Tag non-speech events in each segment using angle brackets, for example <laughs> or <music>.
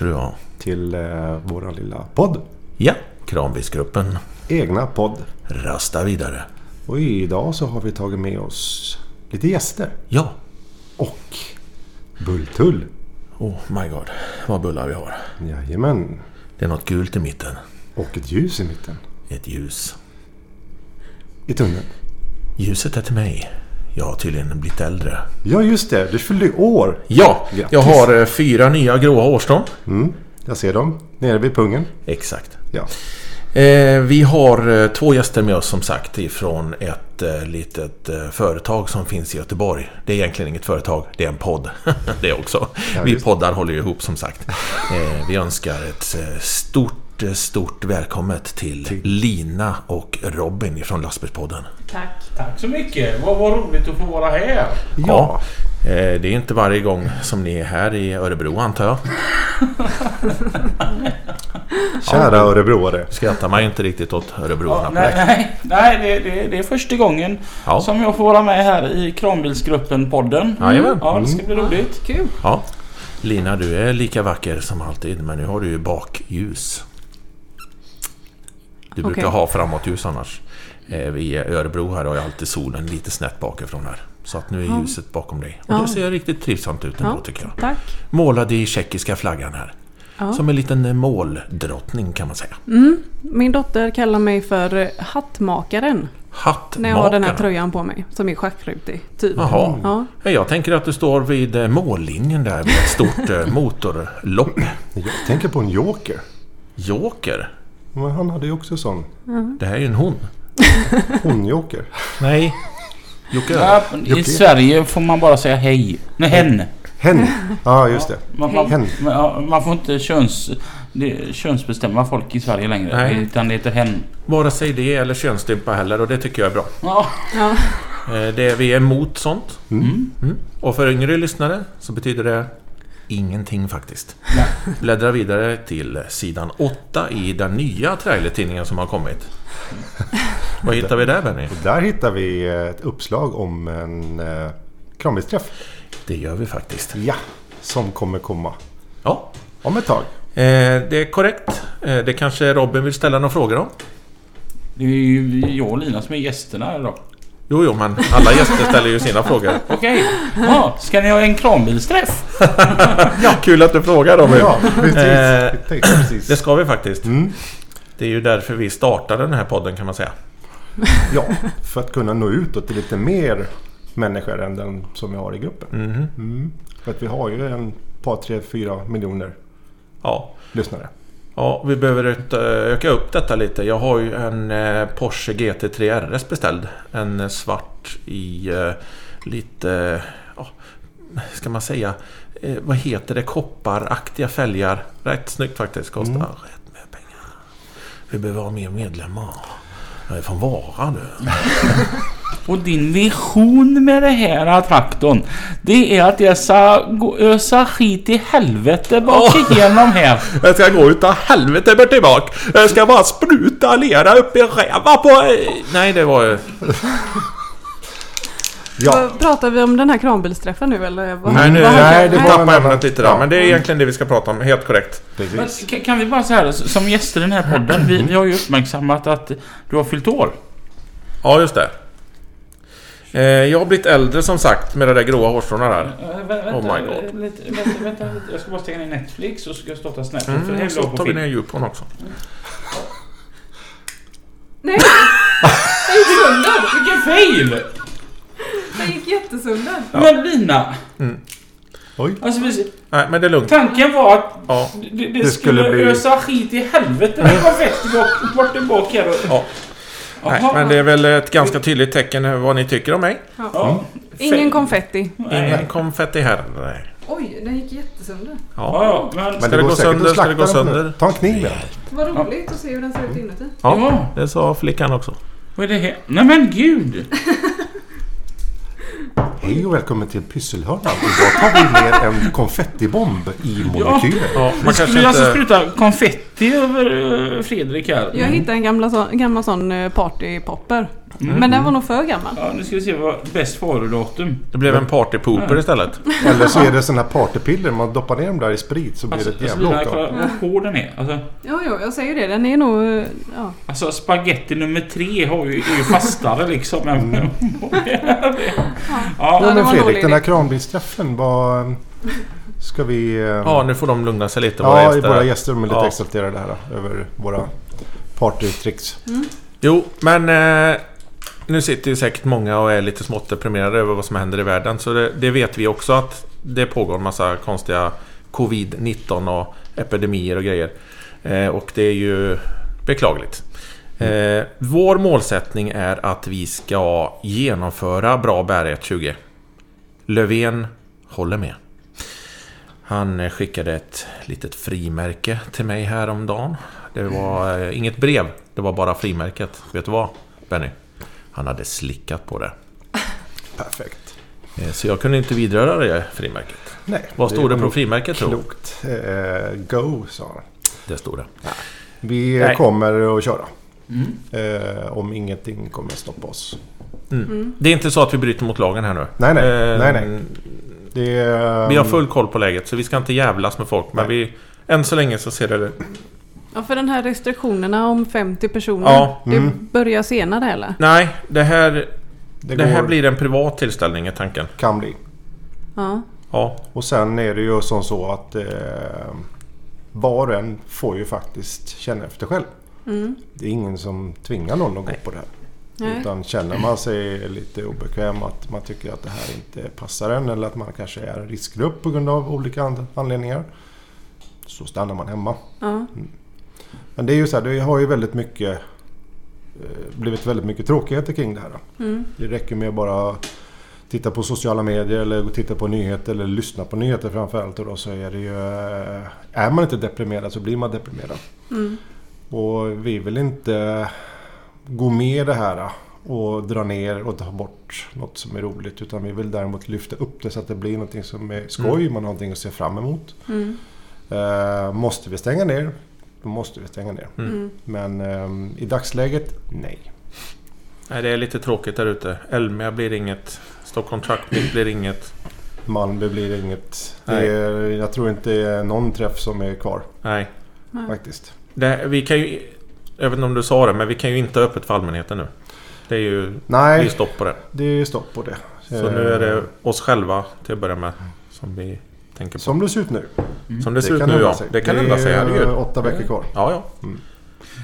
Ska du ha. till eh, våran lilla podd. Ja, Kranbilsgruppen Egna podd. rastar vidare. Och idag så har vi tagit med oss lite gäster. Ja, Och Bulltull. oh my god vad bullar vi har. Jajamän. Det är något gult i mitten. Och ett ljus i mitten. Ett ljus. I tunneln. Ljuset är till mig. Jag har tydligen blivit äldre. Ja just det, du fyllde år. Ja, Grattis. jag har eh, fyra nya gråa hårstrån. Mm, jag ser dem. Nere vid pungen. Exakt. Ja. Eh, vi har eh, två gäster med oss som sagt ifrån ett eh, litet eh, företag som finns i Göteborg. Det är egentligen inget företag, det är en podd. <laughs> det också. Ja, vi poddar håller ihop som sagt. Vi önskar ett stort, stort välkommet till, Lina och Robin ifrån Lastbilspodden. Tack. Tack så mycket. Vad, vad roligt att få vara här. Ja. Eh, det är inte varje gång som ni är här i Örebro antar jag. <laughs> Kära örebroare. Skrattar man ju inte riktigt åt örebroarna. Ja, nej, nej, nej det, det, det är första gången Ja. som jag får vara med här i Kranbilsgruppen-podden. Jajamän. Ja, det ska bli roligt. Kul. Ja. Lina, du är lika vacker som alltid, men nu har du ju bakljus. Du brukar Okej. ha framåtljus annars. Eh, Vi i Örebro här har ju alltid solen lite snett bakifrån här. Så att nu är Ja. ljuset bakom dig. Och Ja. det ser riktigt trivsamt ut ändå Ja, tycker jag. tack. Målad i tjeckiska flaggan här. Ja. Som en liten eh, måldrottning kan man säga. Mm. Min dotter kallar mig för eh, hattmakaren Hattmakaren. när jag har den här tröjan på mig som är schackrutig. Typ. Jaha. Ja. Ja, Jag tänker att du står vid mållinjen där med ett stort <laughs> motorlopp. Jag tänker på en joker. Joker. Men han hade ju också sån. Det här är ju en hon. <laughs> Hon-joker. Nej. Jocke. Ja, I. Sverige får man bara säga hej. Nej, hen. Hen. Ja, just det. Man, man, Hen. man, får inte köns, det, könsbestämma folk i Sverige längre. Nej. Utan det heter hen. Vare sig det eller könsstympa heller och det tycker jag är bra. Ja. Ja. Eh, Det, vi är emot sånt. Mm. Mm. Och för yngre lyssnare så betyder det ingenting faktiskt. Bläddra vidare till sidan 8 i den nya trailertidningen som har kommit. Vad hittar vi där Benny? Där hittar vi ett uppslag om en eh. Det gör vi faktiskt. Ja, som kommer komma Ja, om ett tag. eh, det är korrekt. Eh, Det kanske Robin vill ställa några frågor om? Det är ju jag och Lina som är gästerna här idag. Jo, jo, men alla gäster ställer ju sina frågor. <laughs> Okej. Ja, ska ni ha en kranbilsträff? <laughs> Ja, kul att du frågar Robin. Ja, precis. Eh, precis. Det ska vi faktiskt. Mm. Det är ju därför vi startade den här podden kan man säga. <laughs> Ja, för att kunna nå utåt till lite mer människor än den som vi har i gruppen. Mhm. Mm. För att vi har ju en par, tre, fyra miljoner Ja. lyssnare. Ja, vi behöver eh, öka upp detta lite. Jag har ju en eh, Porsche GT3 RS beställd. En svart i eh, lite, ja, ska man säga, vad heter det, kopparaktiga fälgar. Rätt snyggt faktiskt. Kostar Mm. rätt med pengar. Vi behöver ha mer medlemmar. Jag är från Vara nu. <laughs> Och din vision med det här traktorn Det är att jag ska gå, ösa skit i helvete bak igenom här. <laughs> Jag ska gå utav helvete bort tillbaka. Jag ska bara spruta lera upp i räva på... eh, Nej, det var ju... <laughs> Ja, Pratar vi om den här kranbilsträffen nu eller? Vad, Nej, nu vad nej, det tappar ämnet lite där. Men det är egentligen det vi ska prata om. Helt korrekt. Men, kan vi bara säga som gäster i den här podden. Vi, vi har ju uppmärksammat att du har fyllt år. Ja, just det. Eh, Jag har blivit äldre som sagt med det där gråa hårstråna där. Äh, vänta, Oh my God. Lite, vänta, vänta, lite. Jag ska bara stänga ner Netflix och så ska jag starta Snapchat. för det Mm, är så bra på tar vi ner Djupon också. Nej! <laughs> Det gick sönder! Vilken fail! Det gick jättesönder. Men Lina. Mm. Oj. Alltså, vi, Nej, men det är lugnt. tanken var att Ja. det, det, Det skulle, skulle bli- ösa skit i helvete när konfetti bort, bort tillbaka här. Ja. Nej, men det är väl ett ganska tydligt tecken vad ni tycker om mig. Ja. Ingen konfetti. Ingen konfetti här. Nej. Oj, den gick jättesönder. Ja, ja, men... Men Ska det det gå sönder? Ska det gå sönder? Ta en kniv med. Vad roligt att se hur den ser ut inuti. Ja, Ja. det sa flickan också. Vad är det här? Nej men gud! <laughs> Hej och välkommen till Pysselhörnan. Idag tar vi ner en konfettibomb i molekyler. Ja, man Vi kanske skulle alltså inte... spruta konfetti över eh, Fredrik här. Jag hittade en gamla sån, gammal sån eh, partypopper. Men den var nog för gammal. Ja, nu ska vi se vad bäst före-datum. Det blev en partypooper istället. <laughs> Eller så är det sådana här partypiller. Man doppar ner dem där i sprit så blir Alltså, det ett alltså, jävla åka. vad hård den är. Alltså, Jo, jo, jag säger det. Den är nog... Ja. alltså spaghetti nummer tre har ju, är ju fastare liksom. än- <laughs> Ja, ja, det Men var Fredrik, den här kranbilsträffen, vad... Ska vi... eh, Ja, nu får de lugna sig lite. våra Ja, gäster. våra gäster de är lite Ja. exalterade här då, över våra partytricks. Jo, men eh, nu sitter ju säkert många och är lite smått deprimerade över vad som händer i världen. Så det, det vet vi också att det pågår en massa konstiga Covid-19 och epidemier och grejer. Eh, och det är ju beklagligt. Eh, vår målsättning är att vi ska genomföra Bra bärighet 20. Löfven håller med. Han skickade ett litet frimärke till mig häromdagen. Det var eh, inget brev, det var bara frimärket. Vet du vad, Benny? Han hade slickat på det. <laughs> Perfekt. Eh, Så jag kunde inte vidröra det frimärket. Nej, Vad stod det var på frimärket tror du? Klokt. Eh, go, sa han. Det stod det. Vi Nej. kommer att köra. Mm. Eh, om ingenting kommer att stoppa oss. Det är inte så att vi bryter mot lagen här nu. Nej, nej. Eh, nej, nej. Det är, Vi har full koll på läget så vi ska inte jävlas med folk. Men Nej. vi... Än så länge så ser det... Ja, för den här restriktionerna om 50 personer. Ja, Det mm. börjar senare eller? Nej, det här... det Det, här går- blir en privat tillställning är tanken. kan bli. Ja. Ja. Och sen är det ju som så att eh, var och en får ju faktiskt känna efter själv. Mm. Det är ingen som tvingar någon att gå på det här. Nej. Utan känner man sig lite obekväm att man tycker att det här inte passar en eller att man kanske är en riskgrupp på grund av olika an- anledningar. Så stannar man hemma. Ja. Men det är ju så här, det har ju väldigt mycket eh, blivit väldigt mycket tråkigheter kring det här. Mm. Det räcker med att bara titta på sociala medier eller titta på nyheter eller lyssna på nyheter framförallt. Och då så är det ju... eh, Är man inte deprimerad så blir man deprimerad. Mm. Och vi vill inte gå med i det här och dra ner och ta bort något som är roligt. Utan vi vill däremot lyfta upp det så att det blir något som är skoj, man har någonting att se fram emot. Mm. Eh, måste vi stänga ner, då måste vi stänga ner. Mm. Men ehm, i dagsläget, nej. Nej, det är lite tråkigt där ute. Elmia blir inget. Stockholm Truck Meet blir inget. Malmö blir inget. Det Nej. är, jag tror inte det är någon träff som är kvar Nej. Nej. faktiskt. Det, vi kan ju... Jag vet inte om du sa det, men vi kan ju inte ha öppet för allmänheten nu. Det är ju... Det är Nej, stopp på det. det är stopp på det. Så nu är det Eh, oss själva till att börja med som vi tänker på. Som det ser ut nu. Som det ser ut kan nu ja. sig. Det kan det hända sig, är herregud. åtta veckor kvar. Ja, ja.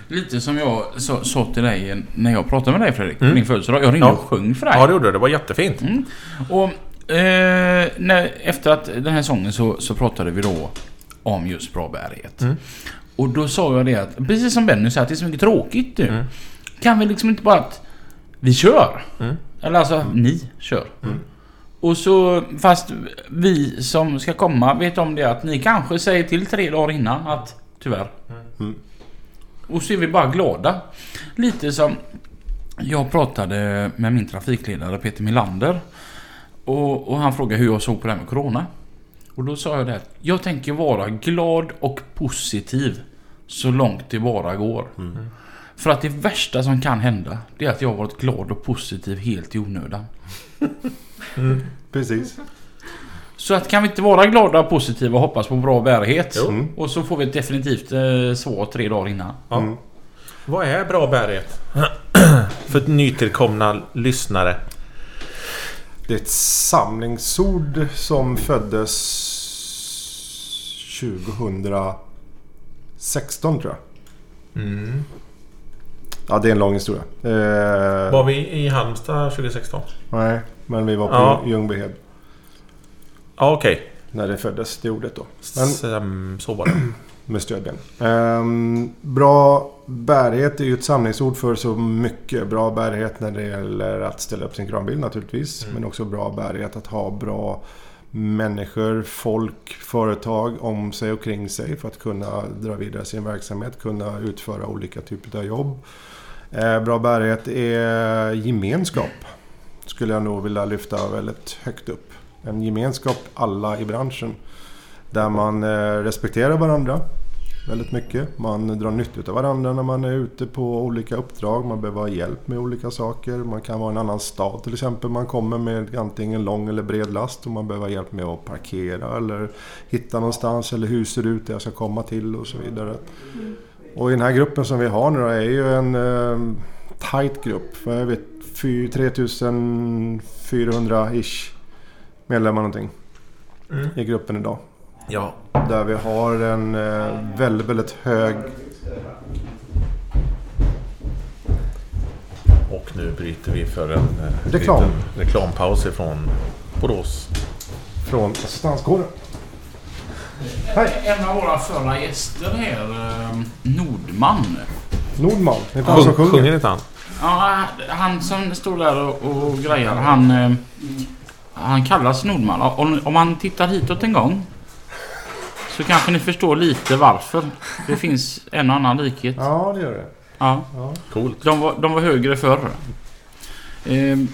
Lite som jag sa, sa till dig när jag pratade med dig Fredrik, Mm. din födelsedag. Jag ringde Ja. och sjöng för dig. Ja, det gjorde det. Det var jättefint. Mm. Och eh, när, efter att den här sången så, så pratade vi då om just bra bärighet. Mm. Och då sa jag det att, precis som Benny sa, att det är så mycket tråkigt nu. Mm. Kan vi liksom inte bara att vi kör? Mm. Eller alltså, ni kör. Mm. Och så, fast vi som ska komma vet om det att ni kanske säger till tre dagar innan att tyvärr. Mm. Och så är vi bara glada. Lite som jag pratade med min trafikledare Peter Milander. Och, och han frågade hur jag såg på det här med Corona. Och då sa jag det att jag tänker vara glad och positiv så långt det bara går. För att det värsta som kan hända det är att jag har varit glad och positiv helt i onödan. Precis. Så att kan vi inte vara glada och positiva och hoppas på bra bärighet? Jo. Mm. Och så får vi ett definitivt eh, svar tre dagar innan. Ja. Mm. Vad är bra bärighet? <clears throat> För nytillkomna lyssnare. Det är ett samlingsord som föddes 2016 tror jag. Mm. Ja, det är en lång historia. Eh, Var vi i Halmstad 2016? Nej, men vi var på Ja. Ljungbyhed. Ja, okej. när det föddes, det ordet då. Men Så, var det. <clears throat> med stödben. Ehm, bra bärighet är ju ett samlingsord för så mycket. Bra bärighet när det gäller att ställa upp sin kranbil naturligtvis. Mm. Men också bra bärighet att ha bra människor, folk, företag om sig och kring sig för att kunna dra vidare sin verksamhet, kunna utföra olika typer av jobb. Eh, Bra bärighet är gemenskap. Skulle jag nog vilja lyfta väldigt högt upp. En gemenskap alla i branschen. Där man eh, respekterar varandra väldigt mycket. Man drar nytta av varandra när man är ute på olika uppdrag. Man behöver ha hjälp med olika saker. Man kan vara i en annan stad till exempel. Man kommer med antingen lång eller bred last och man behöver ha hjälp med att parkera eller hitta någonstans eller hur ser det ut där jag ska komma till och så vidare. Och i den här gruppen som vi har nu då är ju en eh, tight grupp. För jag vet fy- 3400-ish medlemmar någonting Mm. i gruppen idag. Ja. Där vi har en eh, väldigt, väldigt hög... Och nu bryter vi för en eh, Reklam. liten reklampaus ifrån Borås. från assistanskåren. En av våra förra gäster här, eh, Nordman. Nordman, det är han som Sjung- sjunger. Sjunger inte han? Ja, han som står där och, och grejar, han, han kallas Nordman. Om, om man tittar hitåt en gång så kanske ni förstår lite varför. Det finns en och annan likhet. Ja, det gör det. Ja. Ja. Coolt. De var, de var högre förr. Ehm,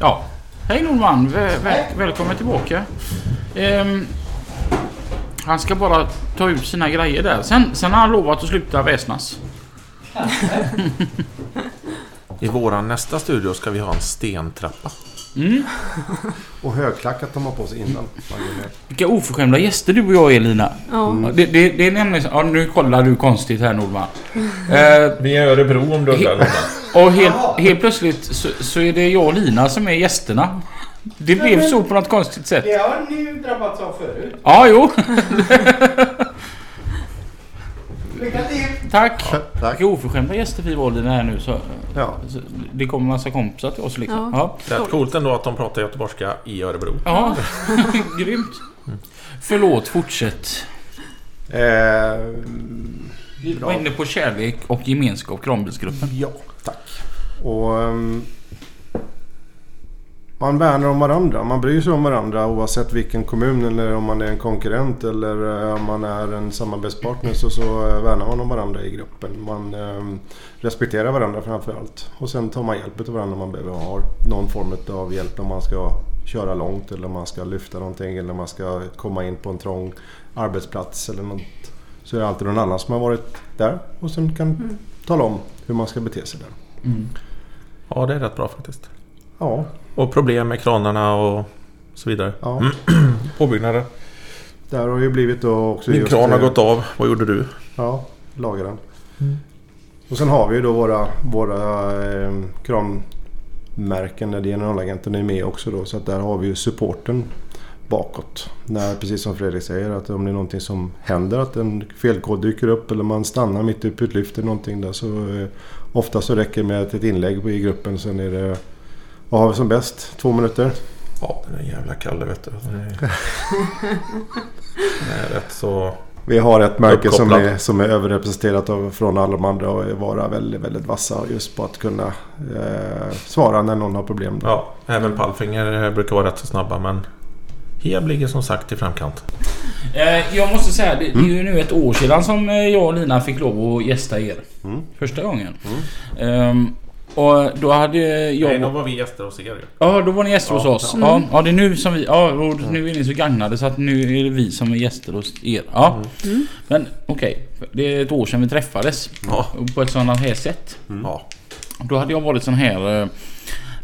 ja. Hej Nordman, Vä- väl, välkommen tillbaka. Ehm, han ska bara ta ut sina grejer där. Sen, sen har han lovat att sluta väsnas. I våran nästa studio ska vi ha en stentrappa. Mm. <laughs> Och högklackat de har på sig innan. Vilka oförskämda gäster du och jag är Lina. Ja. Ja, Det, det, det är nämligen så, ja, Nu kollar du konstigt här Nordman. <laughs> Eh, Vi är i Örebro om du undrar, <laughs> och helt, helt plötsligt så, så är det jag och Lina som är gästerna. Det blev så på något konstigt sätt. Det har ni ju drabbats av förut. Ja, jo. Lycka till! Tack. Tack. Vilka oförskämda gäster vi var Lina här nu. Så, Ja. det kommer massa kompisar till oss liksom. Ja. Det är coolt ändå att de pratar göteborgska i Örebro. Ja, <laughs> grymt. Förlåt, fortsätt. Eh, Vi var inne på kärlek och gemenskap, kranbilsgruppen. ja, tack. Och... ehm, man värnar om varandra. Man bryr sig om varandra oavsett vilken kommun eller om man är en konkurrent eller eh, om man är en samarbetspartner så, så eh, värnar man om varandra i gruppen. Man ehm, respekterar varandra framför allt. Och sen tar man hjälp av varandra om man behöver ha någon form av hjälp om man ska köra långt eller om man ska lyfta någonting eller om man ska komma in på en trång arbetsplats eller något. Så är det alltid någon annan som har varit där och sen kan tala om hur man ska bete sig där. Mm. Ja, det är rätt bra faktiskt. Ja, Och problem med kranarna och så vidare. ja. <clears throat> Påbyggnader. Där har ju blivit då också Min just, kran har eh, gått av. Vad gjorde du? Ja, laga den. Och sen har vi ju då våra, våra eh, kranmärken där generalagenten är med också då. Så att där har vi ju supporten bakåt. När, precis som Fredrik säger att om det är någonting som händer att en felkod dyker upp eller man stannar mitt uppe i ett lyft eller någonting där så eh, ofta så räcker det med ett inlägg i gruppen. Sen är det, vad har vi som bäst? Två minuter? Ja, den är jävla Kalle vet du. Den är, <laughs> den är rätt så... Vi har ett märke som är, som är överrepresenterat av, från alla de andra och vara väldigt, väldigt vassa just på att kunna eh, svara när någon har problem. Ja, även Pallfinger brukar vara rätt så snabba men... Heb ligger som sagt i framkant. Eh, jag måste säga, det, det är ju nu ett år sedan som eh, jag och Lina fick lov att gästa er. Mm. Första gången. Ehm, och då hade jag... Nej, då var vi gäster hos er ju. Ja, då var ni gäster hos Ja, oss. Ja, ja, det är nu som vi... Ja, och nu är ni så gagnade så att nu är det vi som är gäster hos er. Ja. Men okej, det är ett år sedan vi träffades. Ja. På ett sådant här sätt. Ja. Då hade jag varit sån här eh,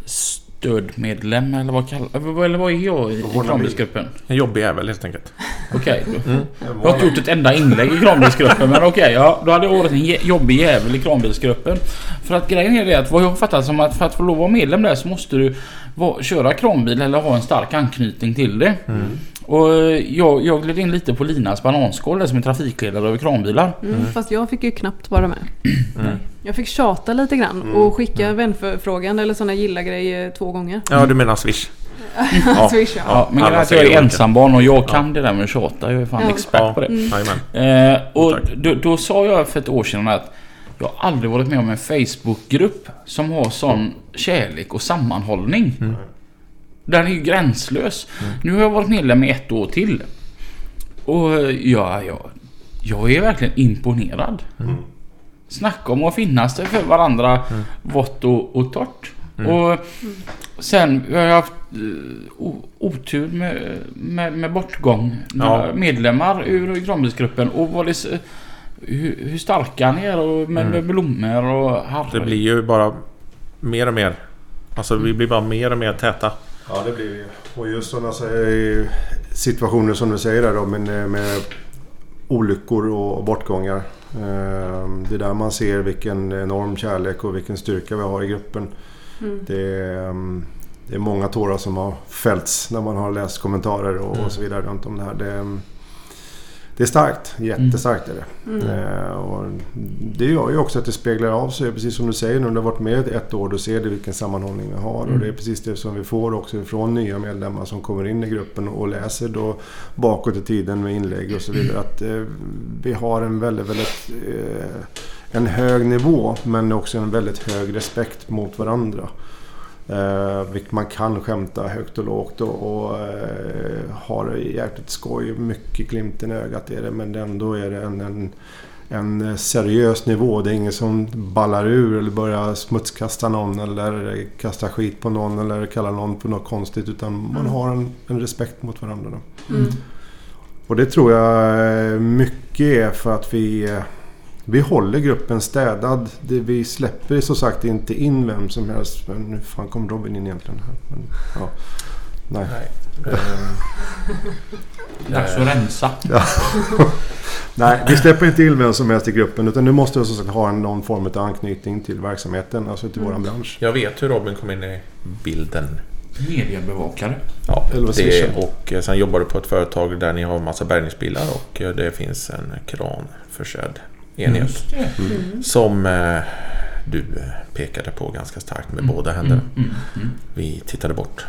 stödmedlem eller vad kallar Eller vad är jag i, kranbilsgruppen? En jobbig jävel helt enkelt. Okej. då. Jag har inte gjort ett enda inlägg i kranbilsgruppen men okej, ja, då hade jag varit en jobbig jävel i kranbilsgruppen. För att grejen är det att vad jag har fattat som att för att få lov att vara medlem där så måste du vara, köra kranbil eller ha en stark anknytning till det. Och eh, jag, jag gled in lite på Linas bananskål som är trafikledare över kranbilar. Mm, Fast jag fick ju knappt vara med. <clears throat> Mm. Jag fick tjata lite grann och skicka vänförfrågan eller såna gilla grejer två gånger. Ja, du menar Swish? Ja. <laughs> Swisha. Ja, men grejen är att jag är ensambarn och jag kan det där med att tjata. Jag är fan Ja. expert Ja. på det. Jajamän. Eh, och då, då sa jag för ett år sedan att jag har aldrig varit med om en Facebookgrupp som har sån kärlek och sammanhållning. Mm. Den är ju gränslös. Nu har jag varit medlem i ett år till. Och ja, ja, jag är verkligen imponerad. Snacka om att finnas där för varandra vått och, och torrt. Och sen har jag haft eh, otur med, med, med bortgång. Ja. medlemmar ur Granbilsgruppen och vad det, s- hur, hur starka ni är och med, med blommor och harr. Det blir ju bara mer och mer. Alltså vi blir bara mer och mer täta. Ja, det blir ju. Och just sådana så- situationer som du säger där då med, med olyckor och bortgångar. Eh, Det är där man ser vilken enorm kärlek och vilken styrka vi har i gruppen. Det, är, ehm, det är många tårar som har fällts när man har läst kommentarer och, och så vidare runt om det här. Det, är- det är starkt. Jättestarkt är det. Eh, och det gör ju också att det speglar av sig. Precis som du säger, när du har varit med ett år då ser du vilken sammanhållning vi har. Och det är precis det som vi får också från nya medlemmar som kommer in i gruppen och läser då bakåt i tiden med inlägg och så vidare. Att eh, vi har en väldigt, väldigt eh, en hög nivå men också en väldigt hög respekt mot varandra. Eh, vilket man kan skämta högt och lågt och, och eh, ha det jäkligt skoj. Mycket glimten i ögat är det men ändå är det en, en, en seriös nivå. Det är ingen som ballar ur eller börjar smutskasta någon eller kasta skit på någon eller kalla någon för något konstigt. Utan man har en, en respekt mot varandra. Mm. Och det tror jag eh, mycket är för att vi, eh, vi håller gruppen städad. Det, vi släpper som sagt inte in vem som helst. Men nu fan kom Robin in egentligen. Här. Men, ja. Nej. Dags att rensa. <laughs> Nej, vi släpper inte in vem som helst i gruppen. Utan nu måste vi som sagt ha en, någon form av anknytning till verksamheten. Alltså till våran bransch. Jag vet hur Robin kom in i bilden. Mediebevakare. Ja, Eller vad det, och eh, sen jobbar du på ett företag där ni har massa bärgningsbilar och eh, det finns en kranförsedd enhet. Just det. Som eh, du pekade på ganska starkt med båda händerna. Mm, mm. Vi tittade bort.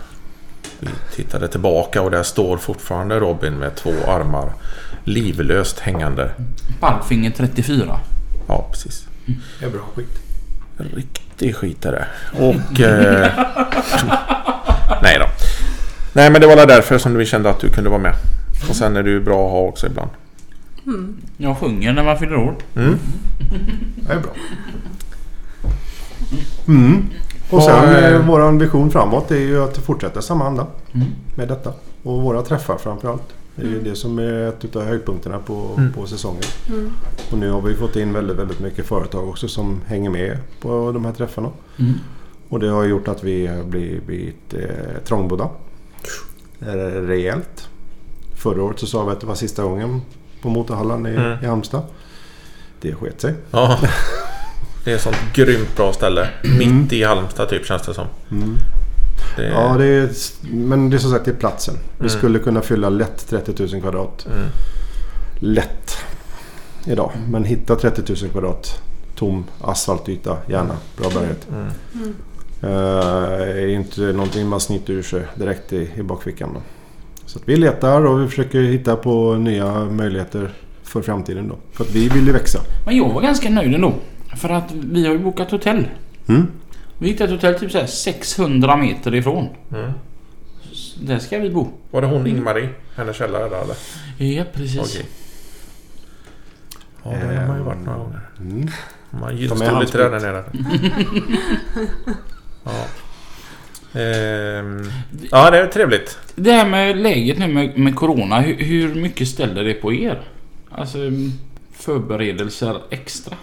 Vi tittade tillbaka och där står fortfarande Robin med två armar livlöst hängande. Pallfinger 34. Ja, precis. Det är bra skit. Riktig skit är det. Och... Eh, <laughs> nej då. Nej men det var därför som vi kände att du kunde vara med. Och sen är det ju bra att ha också ibland. Jag sjunger när man fyller år. Mm. Det är bra. Mm. Och sen är- eh, våran vision framåt är ju att fortsätta samma anda Mm. med detta. Och våra träffar framförallt. Det är ju det som är ett av höjdpunkterna på, Mm. på säsongen. Mm. Och nu har vi fått in väldigt, väldigt mycket företag också som hänger med på de här träffarna. Mm. Och det har gjort att vi har blivit, blivit eh, trångbodda. Eh, Rejält. Förra året så sa vi att det var sista gången på Motorhallen i, Mm. i Halmstad. Det sket sig. Ja. Det är ett sånt grymt bra ställe. Mitt i Halmstad typ känns det som. Mm. Det är, Ja, det är, men det är som sagt det är platsen. Vi Mm. skulle kunna fylla lätt 30 000 kvadrat. Mm. Lätt. Idag. Men hitta 30 000 kvadrat. Tom asfaltyta, gärna. Bra bärighet. Mm. Uh, är inte någonting man sniter ur sig direkt i, i bakfickan. Då. Så att vi letar och vi försöker hitta på nya möjligheter för framtiden. Då. För att vi vill ju växa. Men jag var ganska nöjd ändå. För att vi har ju bokat hotell. Mm. Vi hittade ett hotell typ så här 600 meter ifrån. Mm. Där ska vi bo. Var det hon Ingmarie? Hennes källare där eller? Ja, precis. Okej. Ja, det har man ju varit några gånger. Mm. Man gillstår lite där nere. <laughs> ja. Ehm, ja, det är trevligt. Det här med läget nu med, med Corona. Hur, hur mycket ställer det på er? Alltså förberedelser extra.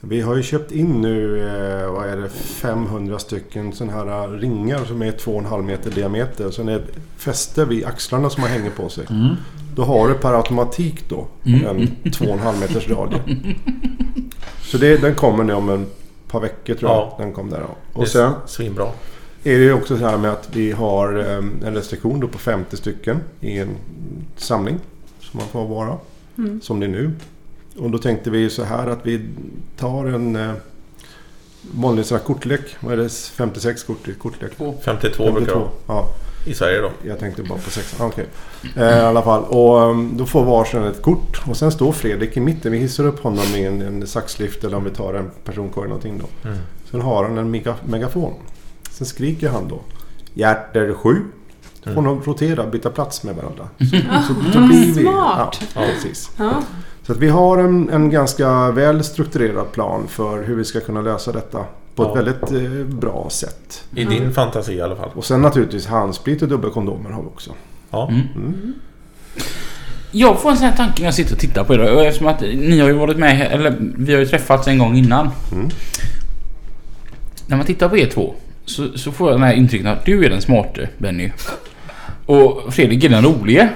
Vi har ju köpt in nu, eh, vad är det, 500 stycken sådana här ringar som är 2,5 meter diameter. Så när fäste vid axlarna som man hänger på sig. Då har du per automatik då Mm. en 2,5 meters radie. Så det, den kommer nu om en par veckor tror jag. Ja. Den kom där. är Och sen Svinbra. Är det ju också så här med att vi har eh, en restriktion då på 50 stycken i en samling. Som man får vara. Som det är nu. Och då tänkte vi så här att vi tar en... eh, vanlig sån här kortlek. Vad är det? 56 kort i kortlek? 52 brukar det. Ja, I Sverige då. jag tänkte bara på sex. Ah, Okej. Eh, I alla fall. Och um, då får varsin ett kort. Och sen står Fredrik i mitten. Vi hissar upp honom med en, en saxlift eller om vi tar en personkorg eller någonting då. Mm. Sen har han en mega, megafon. Sen skriker han då. Hjärter 7. Då får de rotera, byta plats med varandra. Så, så, så blir vi, Smart. Ja, precis. Ja. Så att vi har en, en ganska väl strukturerad plan för hur vi ska kunna lösa detta på Ja. ett väldigt eh, bra sätt. I din fantasi i alla fall. Och sen naturligtvis handsprit och dubbla kondomer har vi också. Ja. Jag får en sån här tanke när jag sitter och tittar på er. Och Eftersom att ni har ju varit med, eller vi har ju träffats en gång innan. Mm. När man tittar på er två så, så får jag den här intrycket att du är den smarte Benny. Och Fredrik är den rolige.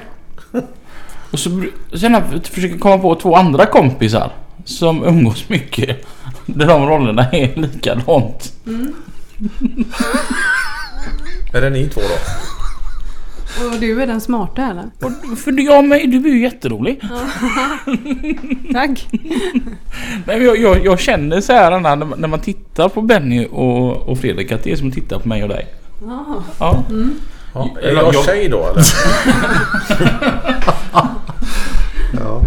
Och så sen har jag komma på två andra kompisar som umgås mycket. Där de rollerna är likadant. Är det ni två då? Och du är den smarta eller? Och för du, ja, men du är ju jätterolig. Tack. <laughs> Nej, men jag, jag, jag känner så här när, man- när man tittar på Benny och, och Fredrik att det är som att titta på mig och dig. Ja. Ja. Ja. Är Eller jag jag- tjej då eller? <laughs> Ja.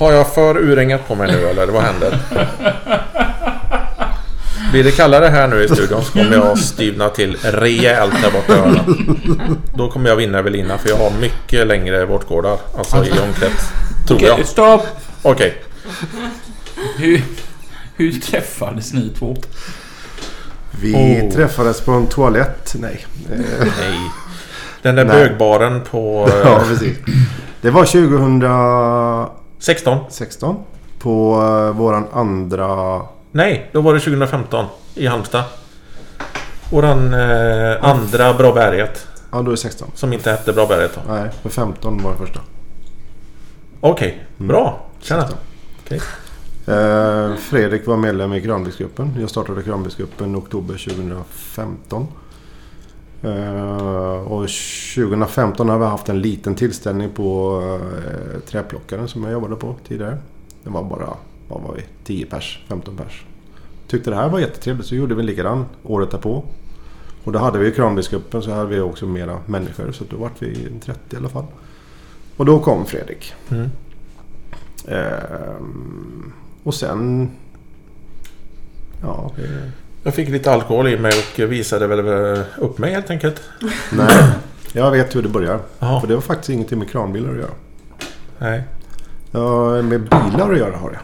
Har jag för urringat på mig nu eller vad händer? <laughs> Blir det kallare här nu i studion så kommer jag styvna till rejält där borta i hörnet. Då kommer jag vinna Evelina för jag har mycket längre vårtgårdar. Alltså i omkrets. Tror Okej, jag. stopp! Okej. Hur, hur träffades ni två? Vi Oh. träffades på en toalett. Nej. Eh, Nej. Den där Nej. bögbaren på eh, <laughs> ja, precis. Det var 2016 16. på eh, våran andra... Nej, då var det 2015 i Halmstad. Våran eh, andra Bra Berget. Ja, då är det 16. Som inte hette Bra Berget då. Nej, för 15 var det första. Okej, bra. Tjena. Okej. Eh, Fredrik var medlem i Kranbilsgruppen. Jag startade Kranbilsgruppen i oktober 2015. Eh, och 2015 har vi haft en liten tillställning på eh, träplockaren som jag jobbade på tidigare. Det var bara, vad var vi, 10 pers, 15 pers. Tyckte det här var jättetrevligt så gjorde vi likadan året därpå. Och då hade vi Kranbilsgruppen så hade vi också mera människor så då vart vi en 30 i alla fall. Och då kom Fredrik. Mm. Ehm, och sen... Ja, det, Jag fick lite alkohol i mig och visade väl upp mig helt enkelt. nej. Jag vet hur det börjar. Jaha. För det var faktiskt ingenting med kranbilar att göra. Nej. Ja, med bilar att göra har det.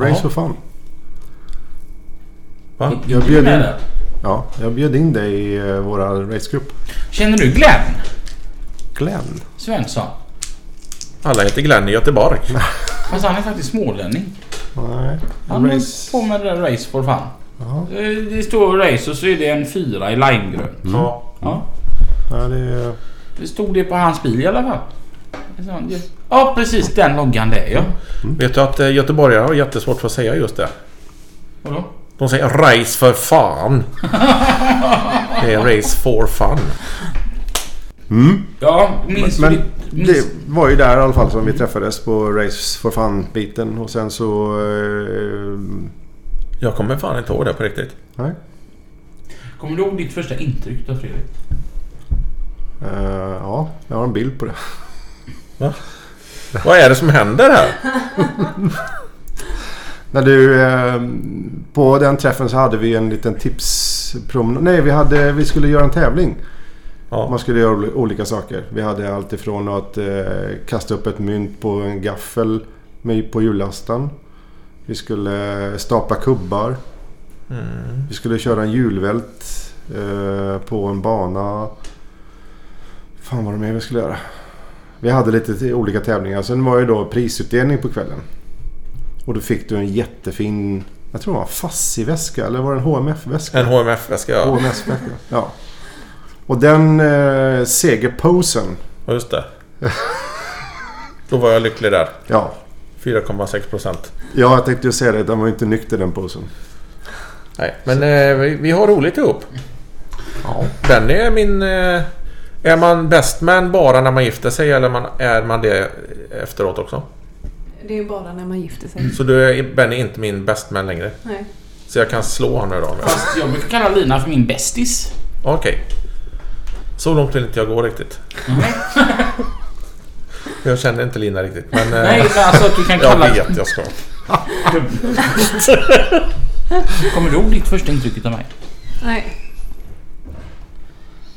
Race Jaha. for fun. Va? Jag bjöd in, ja, jag bjöd in dig i eh, våra racegrupp. Känner du Glenn Glenn. Svensson? Alla heter Glenn i Göteborg. <laughs> Fast han är faktiskt smålänning. Nej, Han race... på med det där Race for fun. Ja, Eh, Det står race och så är det en fyra i limegrönt. Ja. Ja. ja, det är... Det stod det på hans bil i alla fall. Ja precis den loggan där ja. Vet du att eh, göteborgare har jättesvårt för att säga just det? Vadå? De säger race för fan. <laughs> Det är race for fun. Mm. Ja, minns Men ditt... det var ju där i alla fall som vi träffades på Race for Fun-biten. Och sen så... Eh, Jag kommer fan inte ihåg det på riktigt. nej. kommer du ihåg ditt första intryck av Fredrik? Eh, ja, jag har en bild på det. Vad är det som händer här? <laughs> När du, eh, på den träffen så hade vi en liten tipspromenad. Nej, vi, hade, vi skulle göra en tävling. Ja. Man skulle göra oli- olika saker. Vi hade allt ifrån att eh, kasta upp ett mynt på en gaffel med, på hjullastaren. Vi skulle stapla kubbar. Mm. Vi skulle köra en hjulvält eh, på en bana. Fan vad det mer vi skulle göra. Vi hade lite olika tävlingar. Sen var det då prisutdelning på kvällen. Och då fick du en jättefin, jag tror det var en Fassi-väska eller var det en HMF-väska? En HMF-väska ja. HMS-väska, ja. Och den eh, segerposen, Ja, just det. Då var jag lycklig där. ja. 4,6 procent. Ja, jag tänkte ju säga det. Den var ju inte nykter den posen. Nej, men eh, vi, vi har roligt ihop. Ja. Den är min... Eh, är man best man bara när man gifter sig eller man, är man det efteråt också? Det är bara när man gifter sig. Så du är Benny inte min best man längre? Nej. Så jag kan slå honom idag. med. Fast jag brukar kalla Lina för min bästis. Okej. Så långt vill inte jag gå riktigt. jag känner inte Lina riktigt. Men eh, Nej, men alltså att du kan jag kalla... vet jag ska. Kommer du ihåg ditt första intryck av mig? Nej.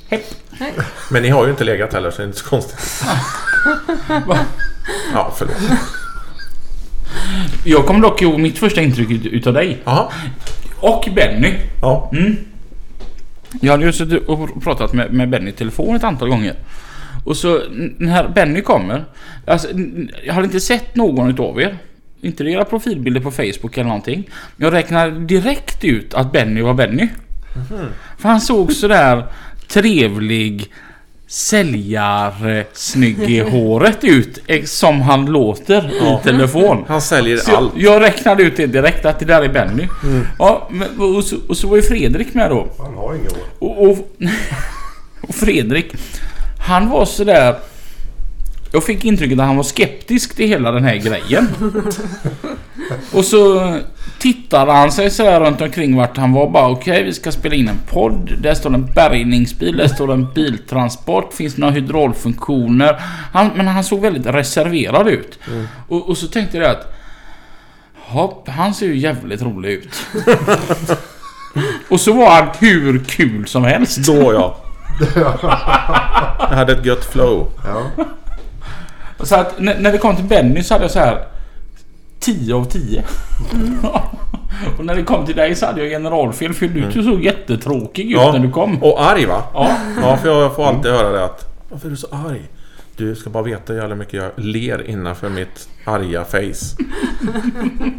Hepp. Nej. Men ni har ju inte legat heller så det är inte så konstigt. <laughs> ja, förlåt. Jag kommer dock ihåg mitt första intryck ut- utav dig. Jaha. Och Benny. Ja. Mm. Jag hade ju suttit och pratat med, med Benny i telefon ett antal gånger. Och så n- när Benny kommer. Alltså, n- jag hade inte sett någon utav er. Inte era profilbilder på Facebook eller någonting. Jag räknade direkt ut att Benny var Benny. För han såg sådär trevlig säljar snygg i håret ut eh, som han låter i telefon. Han säljer Så allt. jag räknade ut det direkt att det där är Benny. Ja, men, och, så, och så var ju Fredrik med då. Han har inga år. Och, och, <laughs> och Fredrik, han var sådär... Jag fick intrycket att han var skeptisk till hela den här grejen. Och så tittade han sig sådär runt omkring vart han var. Bara okej, vi ska spela in en podd. Där står en bärgningsbil, där står en biltransport. Finns några hydraulfunktioner? Han, men han såg väldigt reserverad ut. Och, och så tänkte jag att... Hopp, han ser ju jävligt rolig ut. och så var han hur kul som helst. Då ja. <laughs> Jag hade ett gött flow. Ja. Så att när, när det kom till Benny så hade jag så här 10 av 10. <laughs> och när det kom till dig så hade jag generalfel för du såg jättetråkig ut Ja. när du kom. Och arg va? Ja. Ja, för jag får alltid höra det att Varför är du så arg? Du ska bara veta hur jävla mycket jag ler innanför mitt arga face.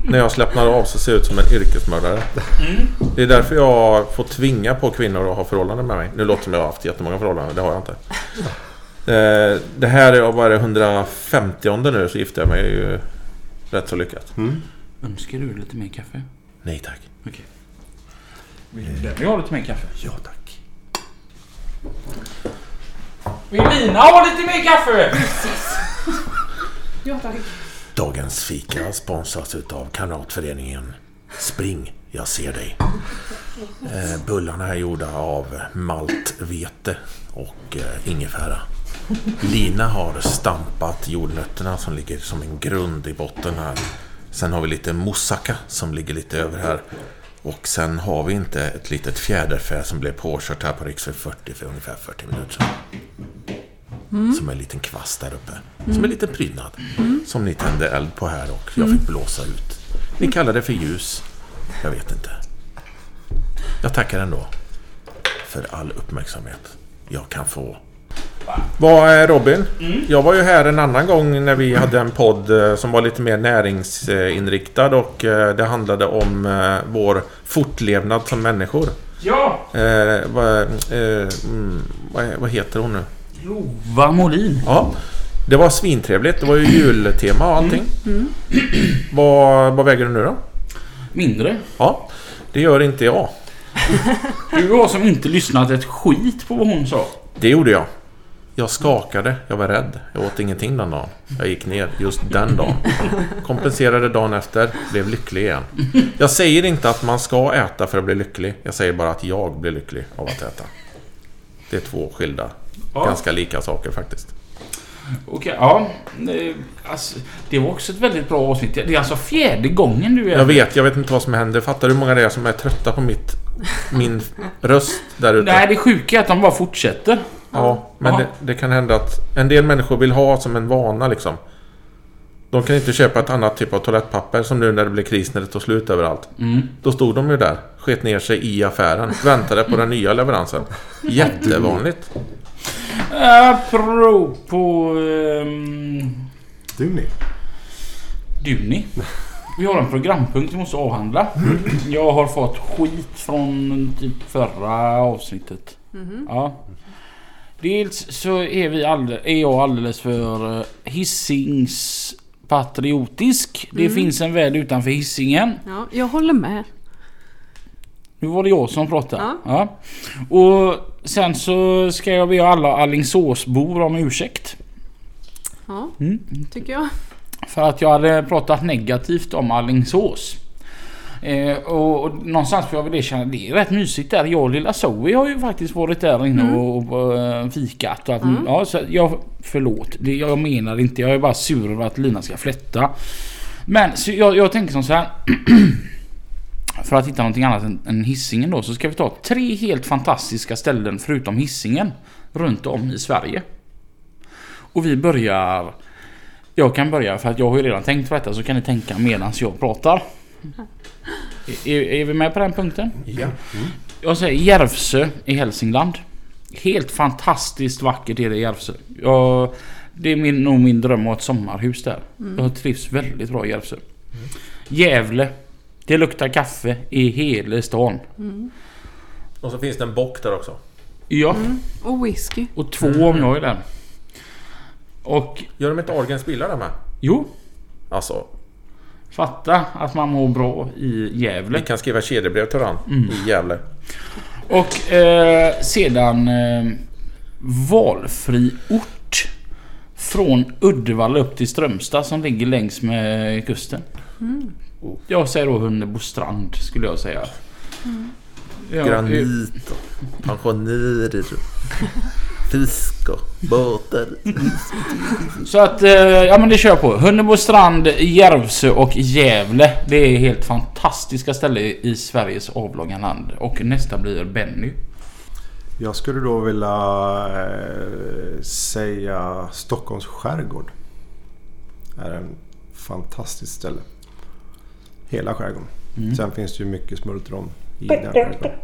<laughs> När jag slappnar av så ser jag ut som en yrkesmördare. Det är därför jag får tvinga på kvinnor att ha förhållanden med mig. Nu låter det som jag har haft jättemånga förhållanden, det har jag inte. Eh, Det här är vad är det 150 nu så gifte jag mig ju rätt så lyckat. Önskar du lite mer kaffe? Nej tack. Okej. Vill du ha lite mer kaffe? Ja tack. Vill Lina ha lite mer kaffe? Ja tack. Dagens fika sponsras utav Kamratföreningen Spring, jag ser dig. Eh, bullarna är gjorda av maltvete och eh, ingefära. Lina har stampat jordnötterna som ligger som en grund i botten här. Sen har vi lite moussaka som ligger lite över här. Och sen har vi inte ett litet fjäderfä som blev påkört här på riksväg 40 för ungefär 40 minuter sedan. Som en liten kvast där uppe. Som en liten prydnad. Som ni tände eld på här och jag fick blåsa ut. Ni kallar det för ljus. Jag vet inte. Jag tackar ändå. För all uppmärksamhet jag kan få. Vad är Robin? Jag var ju här en annan gång när vi hade en podd eh, som var lite mer näringsinriktad och eh, det handlade om eh, vår fortlevnad som människor. Ja! Eh, vad, eh, mm, vad, vad heter hon nu? Lova Molin. Ja, det var svintrevligt. Det var ju jultema och allting. Vad, vad väger du nu då? Mindre. Ja, det gör inte jag. Du har som inte lyssnat ett skit på vad hon sa. Det gjorde jag. Jag skakade, jag var rädd. Jag åt ingenting den dagen. Jag gick ner just den dagen. Kompenserade dagen efter, blev lycklig igen. Jag säger inte att man ska äta för att bli lycklig. Jag säger bara att jag blir lycklig av att äta. Det är två skilda, Ja. ganska lika saker faktiskt. Okej, ja. Alltså, det var också ett väldigt bra avsnitt. Det är alltså fjärde gången du är Jag vet, jag vet inte vad som händer. Fattar du hur många det är som är trötta på mitt, min röst där ute? Nej, det sjuka är att de bara fortsätter. Ja, men det, det kan hända att en del människor vill ha som en vana liksom. De kan inte köpa ett annat typ av toalettpapper som nu när det blir kris när det tar slut överallt. Mm. Då stod de ju där, sket ner sig i affären, väntade på den nya leveransen. Jättevanligt. Apropå... Um, Du ni. Duni. Vi har en programpunkt vi måste avhandla. Jag har fått skit från typ förra avsnittet. Ja. Dels så är, vi alldeles, är jag alldeles för eh, Hisings patriotisk. Det finns en värld utanför Hisingen. Ja, jag håller med. Nu var det jag som pratade. Ja. Ja. Och sen så ska jag be alla Alingsåsbor om ursäkt. Ja, Mm. tycker jag. För att jag hade pratat negativt om Alingsås. Eh, och, och någonstans får jag väl det känna, det är rätt mysigt där. Jag och lilla Zoe har ju faktiskt varit där inne och, och eh, fikat. Och att, ja, så jag, förlåt, det, jag menar inte. Jag är bara sur över att Lina ska flätta. Men jag, jag tänker som så här. <clears throat> För att hitta någonting annat än, än hissingen då så ska vi ta tre helt fantastiska ställen förutom hissingen runt om i Sverige. Och vi börjar... Jag kan börja för att jag har ju redan tänkt på detta så kan ni tänka medan jag pratar. Är, är vi med på den punkten? Ja. Jag säger Järvsö i Hälsingland. Helt fantastiskt vackert är det i Järvsö. Jag, det är min, nog min dröm att ha ett sommarhus där. Jag trivs väldigt bra i Järvsö. Gävle. Det luktar kaffe i hela stan. Och så finns det en bock där också. Ja, Och whisky. och två om jag är där. Och Gör de inte Ahlgrens bilar där med? jo, Alltså, fatta att man mår bra i Gävle. vi kan skriva kedjebrev till varandra i Gävle. Och eh, sedan eh, valfri ort. Från Uddevalla upp till Strömstad som ligger längs med kusten. Jag säger då Hunnebostrand skulle jag säga. Ja, eh, Granit och pensionärer. <laughs> Fisk och båtar. Så att, eh, ja men det kör jag på. Hunnebostrand, Järvsö och Gävle. Det är helt fantastiska ställen i Sveriges avlånga land. Och nästa blir Benny. Jag skulle då vilja eh, säga Stockholms skärgård. är en fantastiskt ställe. Hela skärgården. Sen finns det ju mycket smultron i den skärgården.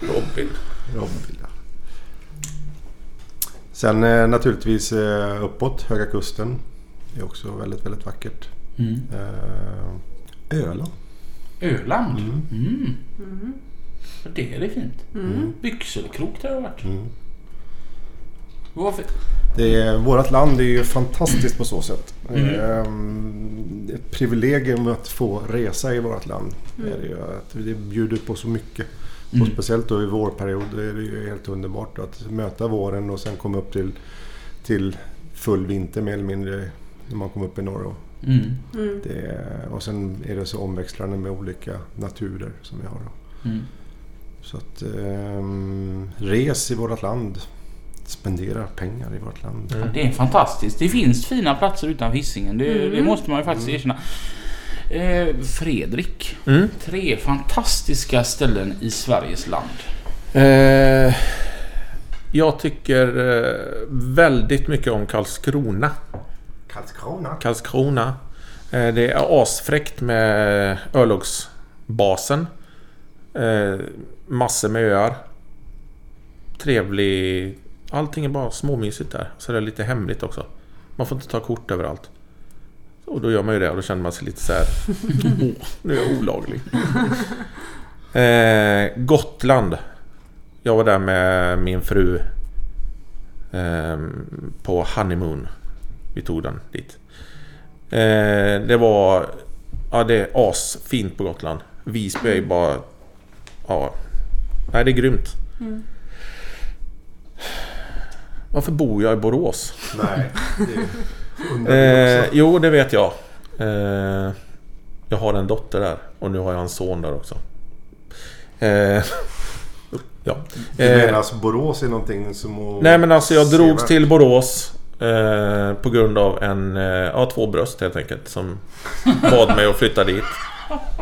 Robin. Robin, ja. Sen eh, naturligtvis eh, uppåt, Höga Kusten. Det är också väldigt, väldigt vackert. Mm. Eh, Öland. Öland? Mm. Det är det fint. Byxelkrok där har jag varit. Mm. Varför? Det är, vårat land är ju fantastiskt på så sätt. Ehm, det är ett privilegium att få resa i vårt land. Är det, ju, att det bjuder på så mycket. Och speciellt då i vårperiod är det ju helt underbart att möta våren och sen komma upp till, till full vinter mer eller mindre när man kommer upp i norr. Och, Mm. det och sen är det så omväxlande med olika naturer som vi har. Mm. Så att ehm, res i vårt land. Spendera pengar i vårt land. Det är fantastiskt. Det finns fina platser utanför Hisingen. Det, det måste man ju faktiskt erkänna. Eh, Fredrik. Mm. Tre fantastiska ställen i Sveriges land. Eh, jag tycker eh, väldigt mycket om Karlskrona. Karlskrona. Karlskrona. Eh, det är asfräckt med örlogsbasen. Eh, massor med öar. Trevlig... Allting är bara småmysigt där. Så det är lite hemligt också. Man får inte ta kort överallt. Och då gör man ju det och då känner man sig lite så här. <laughs> Åh, nu är jag olaglig. Eh, Gotland. Jag var där med min fru. Eh, på honeymoon. Vi tog den dit. Eh, det var... Ja, det är asfint på Gotland. Visby är ju bara... Ja. Nej, det är grymt. Varför bor jag i Borås? Nej, det Eh, jo, det vet jag. Eh, jag har en dotter där och nu har jag en son där också. Eh, <laughs> ja. Du Eh, menar alltså Borås är någonting som... Nej men alltså jag drogs till Borås eh, på grund av en, eh, ja två bröst helt enkelt som bad mig att flytta dit.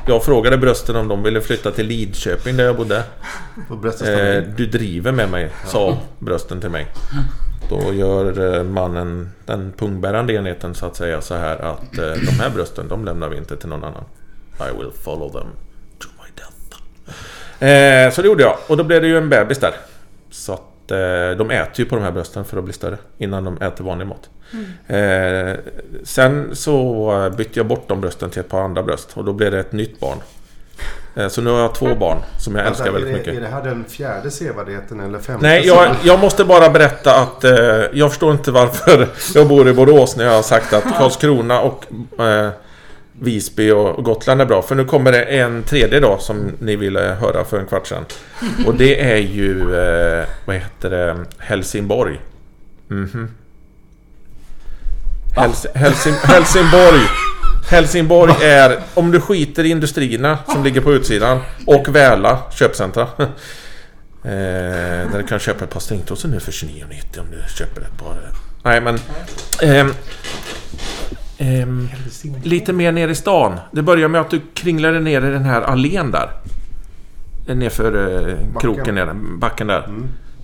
Jag frågade brösten om de ville flytta till Lidköping där jag bodde. Eh, du driver med mig, sa brösten till mig. Då gör eh, mannen den pungbärande enheten så att säga så här att eh, de här brösten, de lämnar vi inte till någon annan. I will follow them to my death. Eh, så det gjorde jag och då blev det ju en bebis där. Så att eh, de äter ju på de här brösten för att bli större innan de äter vanlig mat. Eh, sen så eh, bytte jag bort de brösten till ett par andra bröst och då blev det ett nytt barn. Eh, så nu har jag två barn som jag älskar väldigt det, mycket. är det här den fjärde sevärdheten eller femte? Nej, jag, jag måste bara berätta att eh, jag förstår inte varför <laughs> jag bor i Borås när jag har sagt att Karlskrona och eh, Visby och Gotland är bra. För nu kommer det en tredje dag som ni ville höra för en kvart sedan. Och det är ju, eh, vad heter det, Helsingborg. Mhm. Hels, Helsing, Helsingborg Helsingborg är, om du skiter i industrierna som ligger på utsidan och Väla köpcentra. Eh, där du kan köpa ett par stringtrosor nu för 29,90 om du köper ett par. Nej men... ehm, ehm, lite mer ner i stan. Det börjar med att du kringlade ner i den här allén där. Nerför eh, kroken ner, backen där.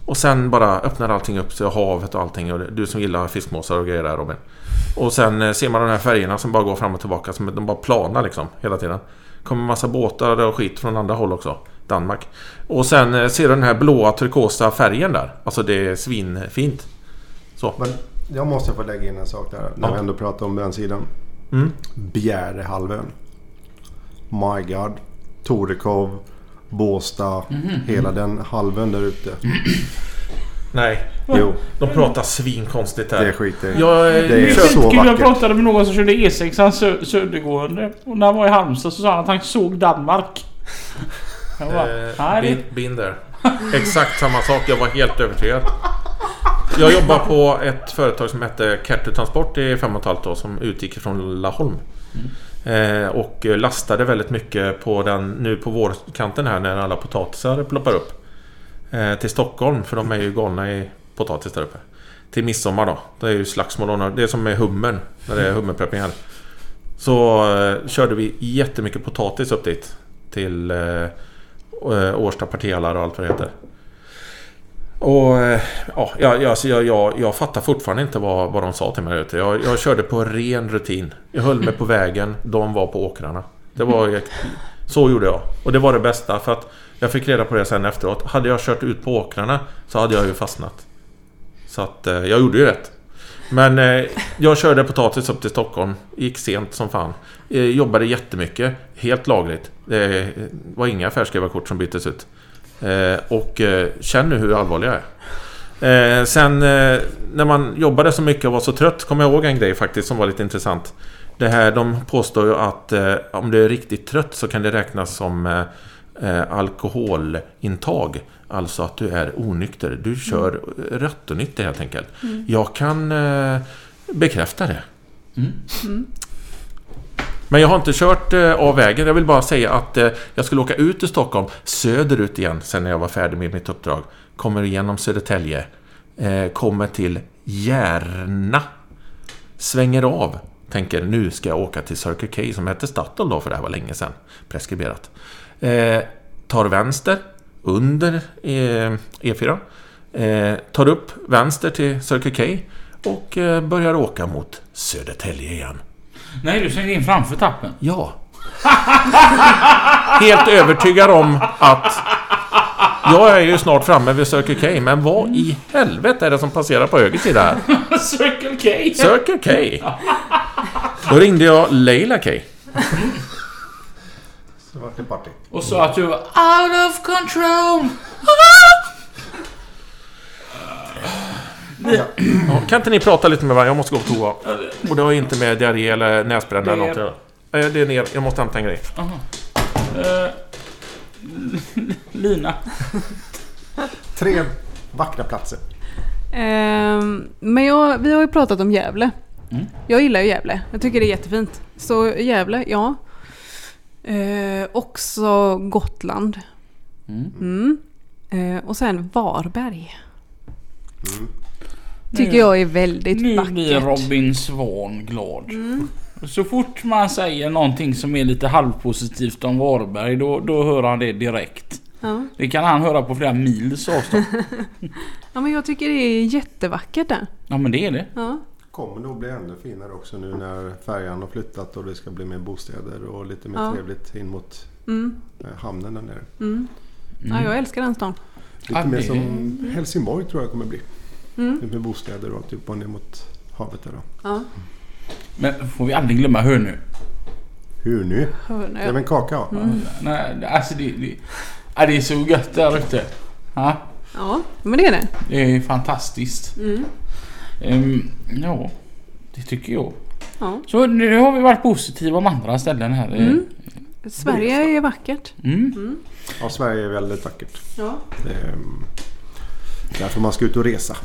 Och sen bara öppnar allting upp till havet och allting. Och du som gillar fiskmåsar och grejer där Robin. Och sen eh, ser man de här färgerna som bara går fram och tillbaka. Som de bara planar liksom hela tiden. kommer massa båtar och skit från andra håll också. Danmark. Och sen eh, ser du den här blåa turkosa färgen där. Alltså det är svinfint. Så. Men jag måste få lägga in en sak där. När Ja. vi ändå pratar om den sidan. Mm. Bjärehalvön. My God. Torekov. Båstad. Mhm. Hela den halvön där ute. Nej, Jo, de pratar svinkonstigt det där. skiter jag. Jag, eh, Det är så Gud, jag vackert. pratade med någon som körde E6 sö södergående. Och när han var i Halmstad så sa han att han såg Danmark. <laughs> Jag bara, Eh, det- been, there. Exakt samma sak. Jag var helt övertygad. Jag jobbar på ett företag som hette Kertu Transport i fem och ett halvt år som utgick från Laholm. Eh, och lastade väldigt mycket på den nu på vårkanten här när alla potatisar ploppar upp. Eh, till Stockholm för de är ju galna i potatis där uppe. Till midsommar då. Det är ju slagsmål. Det är som med hummern. När det är hummerpreppningar. Så eh, körde vi jättemycket potatis upp dit. Till eh, eh, Årsta partihallar och allt vad det heter. Och eh, ja, jag, jag, alltså jag, jag, jag fattar fortfarande inte vad, vad de sa till mig ute. Jag, jag körde på ren rutin. Jag höll mig på vägen, de var på åkrarna. Det var, så gjorde jag. Och det var det bästa för att jag fick reda på det sen efteråt. Hade jag kört ut på åkrarna så hade jag ju fastnat. Så att eh, jag gjorde ju rätt. Men eh, jag körde potatis upp till Stockholm. Gick sent som fan. Eh, jobbade jättemycket. Helt lagligt. Det var inga färdskrivarkort som byttes ut. Eh, och eh, känn nu hur allvarlig jag är. Eh, sen eh, när man jobbade så mycket och var så trött kommer jag ihåg en grej faktiskt som var lite intressant. Det här, de påstår ju att eh, om du är riktigt trött så kan det räknas som alkoholintag. Alltså att du är onykter. Du kör mm. rattonykter helt enkelt. Jag kan bekräfta det. Men jag har inte kört eh, av vägen. Jag vill bara säga att eh, jag skulle åka ut ur Stockholm, söderut igen, sen när jag var färdig med mitt uppdrag. Kommer igenom Södertälje. Eh, kommer till Järna. Svänger av. Tänker nu ska jag åka till Circle K som hette Statoil då, för det här var länge sedan. Preskriberat. Tar vänster under e E4. Tar upp vänster till Circle K. Och börjar åka mot Södertälje igen. Nej, du svängde in framför tappen. Ja. <laughs> Helt övertygad om att jag är ju snart framme vid Circle K, men vad i helvete är det som passerar på höger sida här? <laughs> Circle K. Circle K. <laughs> Då ringde jag Leila K. Så vart det party. Och sa att du var out of control. Ja, kan inte ni prata lite med varandra? Jag måste gå på toa. Och det har inte med diarré eller näsbränna eller något. Eh, Det är ner. Jag måste hämta en grej. Eh, Lina. Tre vackra platser. Ehm, men jag, vi har ju pratat om Gävle. Mm. Jag gillar ju Gävle. Jag tycker det är jättefint. Så Gävle, ja. Eh, också Gotland. Mm. Mm. Och sen Varberg. Mm. Tycker jag är väldigt Nu vackert. blir Robin Svan glad. Så fort man säger någonting som är lite halvpositivt om Varberg då, då hör han det direkt. Ja. Det kan han höra på flera mils avstånd. <laughs> ja, men jag tycker det är jättevackert där. Ja men det är det. Ja. Kommer nog bli ännu finare också nu när färjan har flyttat och det ska bli mer bostäder och lite mer Ja. trevligt in mot Mm. eh, hamnen där nere. Mm. Ja, jag älskar den stan. Lite mer som Helsingborg tror jag kommer bli. Mm. Med bostäder och alltihopa ner mot havet där då. Ja. Men får vi aldrig glömma Hönö. Hur nu? Det är väl en kaka va? Nej, alltså det, det, det är så gött där ute. Ja, ja, men det är det. det är fantastiskt. Mm. Ehm, ja, det tycker jag. Ja. Så nu har vi varit positiva om andra ställen här. Mm. Sverige är vackert. Mm. Ja, Sverige är väldigt vackert. Ja. Det är mm, därför man ska ut och resa.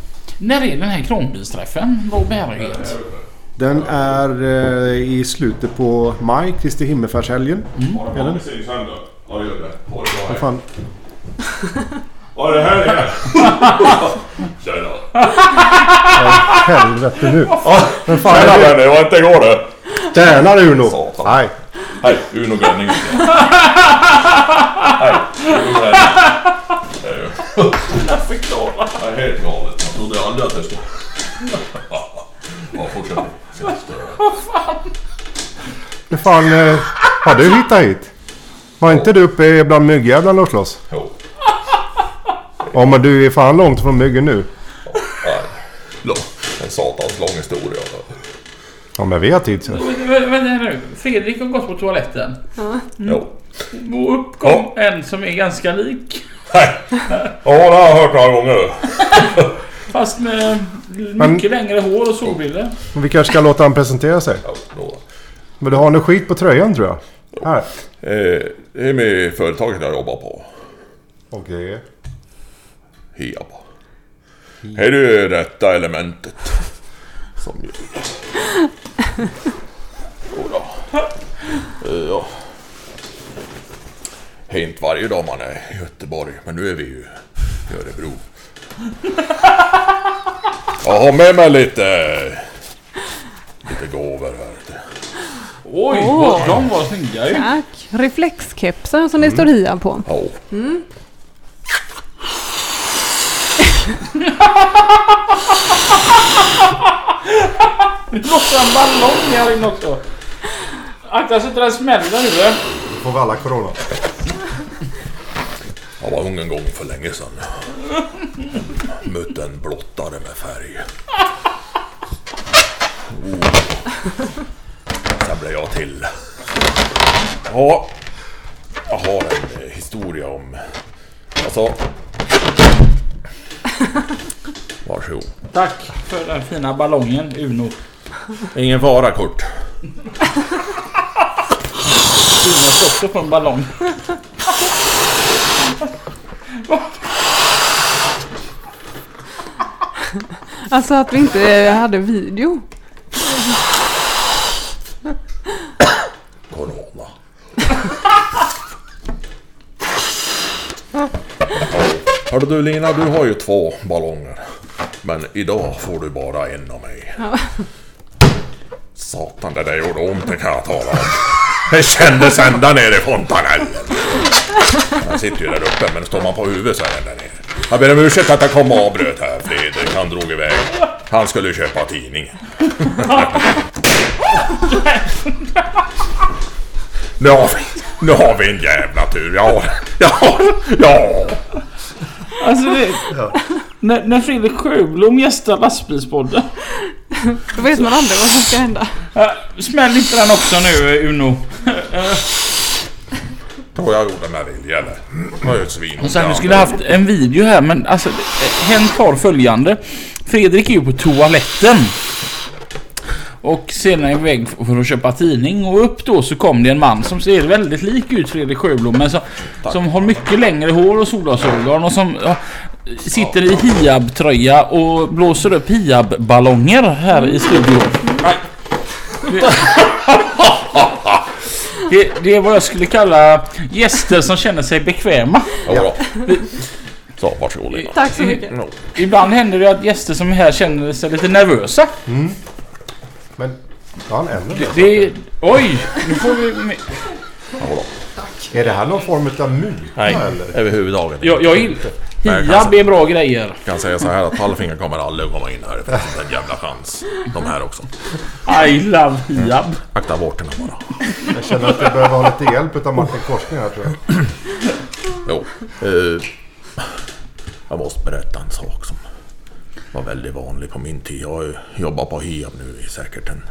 När är den här kranbilsträffen? Vad bärighet? Den är eh, i slutet på maj, Kristi. Eller? Ses sen då. Ja, det gör det. Ha det Vad fan? <laughs> Ja, det här är Tjena. <laughs> Helvete nu. Men fan Tjena är det var inte igår det. Tjänare Uno! Satan. Nej. Hej, Uno Grönning. <laughs> Hej, Uno Grönning. Jag förklarar. Det är helt galet. Jag trodde aldrig att det skulle... <laughs> Ja, fortsätt. Hur fan eh, har du hittat hit? Var inte du uppe bland myggjävlarna och slåss? Jo. Ja men du är fan långt från myggen nu. Nej. Lång. En satans lång historia. Ja men vi har tid så. Vänta nu. Fredrik har gått på toaletten. Jo. Och upp kom en som är ganska lik. Hej. Ja, det har jag hört några gånger. <laughs> Fast med Men- mycket längre hår och solbrillor. Men vi kanske ska låta han presentera sig. Men du har nog skit på tröjan tror jag. Här. Eh, det är med företaget jag jobbar på. Okej. Hiab. Är det rätta elementet? Som ju... Jodå. Eh, Ja. Det är inte varje dag man är i Göteborg, men nu är vi ju i Örebro. Jag har med mig lite... Lite gåvor här. Oj, Åh. vad- de var snygga ju. Tack. Reflexkepsar som det står HIA på. Ja. <laughs> Det låter en ballong här inne också. Akta så att den smäller nu. Då får vi alla corona. Jag var ung en gång för länge sedan. <laughs> Mötte en blottare med färg. Oh. Sen blev jag till. Ja, jag har en eh, historia om... Alltså... Varsågod. Tack för den fina ballongen Uno. Ingen fara Kurt. Uno också få en ballong. <laughs> Alltså att vi inte hade video. Corona. Hörru du Lina, du har ju två ballonger. Men idag får du bara en av mig. Satan, det där gjorde ont, det kan jag tala om. Det kändes ända ner i fontanellen. Han sitter ju där uppe, men står man på huvudet så är den där nere. Jag ber om ursäkt att jag kom och avbröt här, Fredrik. Han drog iväg. Han skulle köpa tidningen. Nu har vi, nu har vi en jävla tur. Ja, ja, ja. Alltså det... När, när Fredrik Sjöblom gästar lastbilspodden. Då vet man aldrig vad som ska hända. Smäll inte den också nu Uno. Tror jag gjorde med vilja eller? Det var ju ett svin. Och sen vi skulle haft en video här men alltså hänt har följande. Fredrik är ju på toaletten. Och sedan är iväg för att köpa tidning och upp då så kom det en man som ser väldigt lik ut Fredrik Sjöblom men som, som har mycket längre hår och solglasögon och som ja, sitter i Hiab-tröja och blåser upp Hiab-ballonger här i studion. Det, det är vad jag skulle kalla gäster som känner sig bekväma. Ja. Så, varsågod Lina. Tack så mycket. Ibland händer det att gäster som är här känner sig lite nervösa. Men... Ja, han ändå Det, det. Oj! Nu får vi... Är det här någon form av muta Nej, eller? överhuvudtaget inte. Jag, jag jag kan Hiab är bra grejer. Jag kan säga så här att Pallfinger kommer aldrig att komma in här. Det finns inte en jävla chans. De här också. I love Hiab. Akta vårtorna bara. Jag känner att det behöver ha lite hjälp av Martin Korsning här tror jag. Jo. Eh, jag måste berätta en sak som var väldigt vanlig på min tid. Jag har ju jobbat på Hiab nu i säkert en...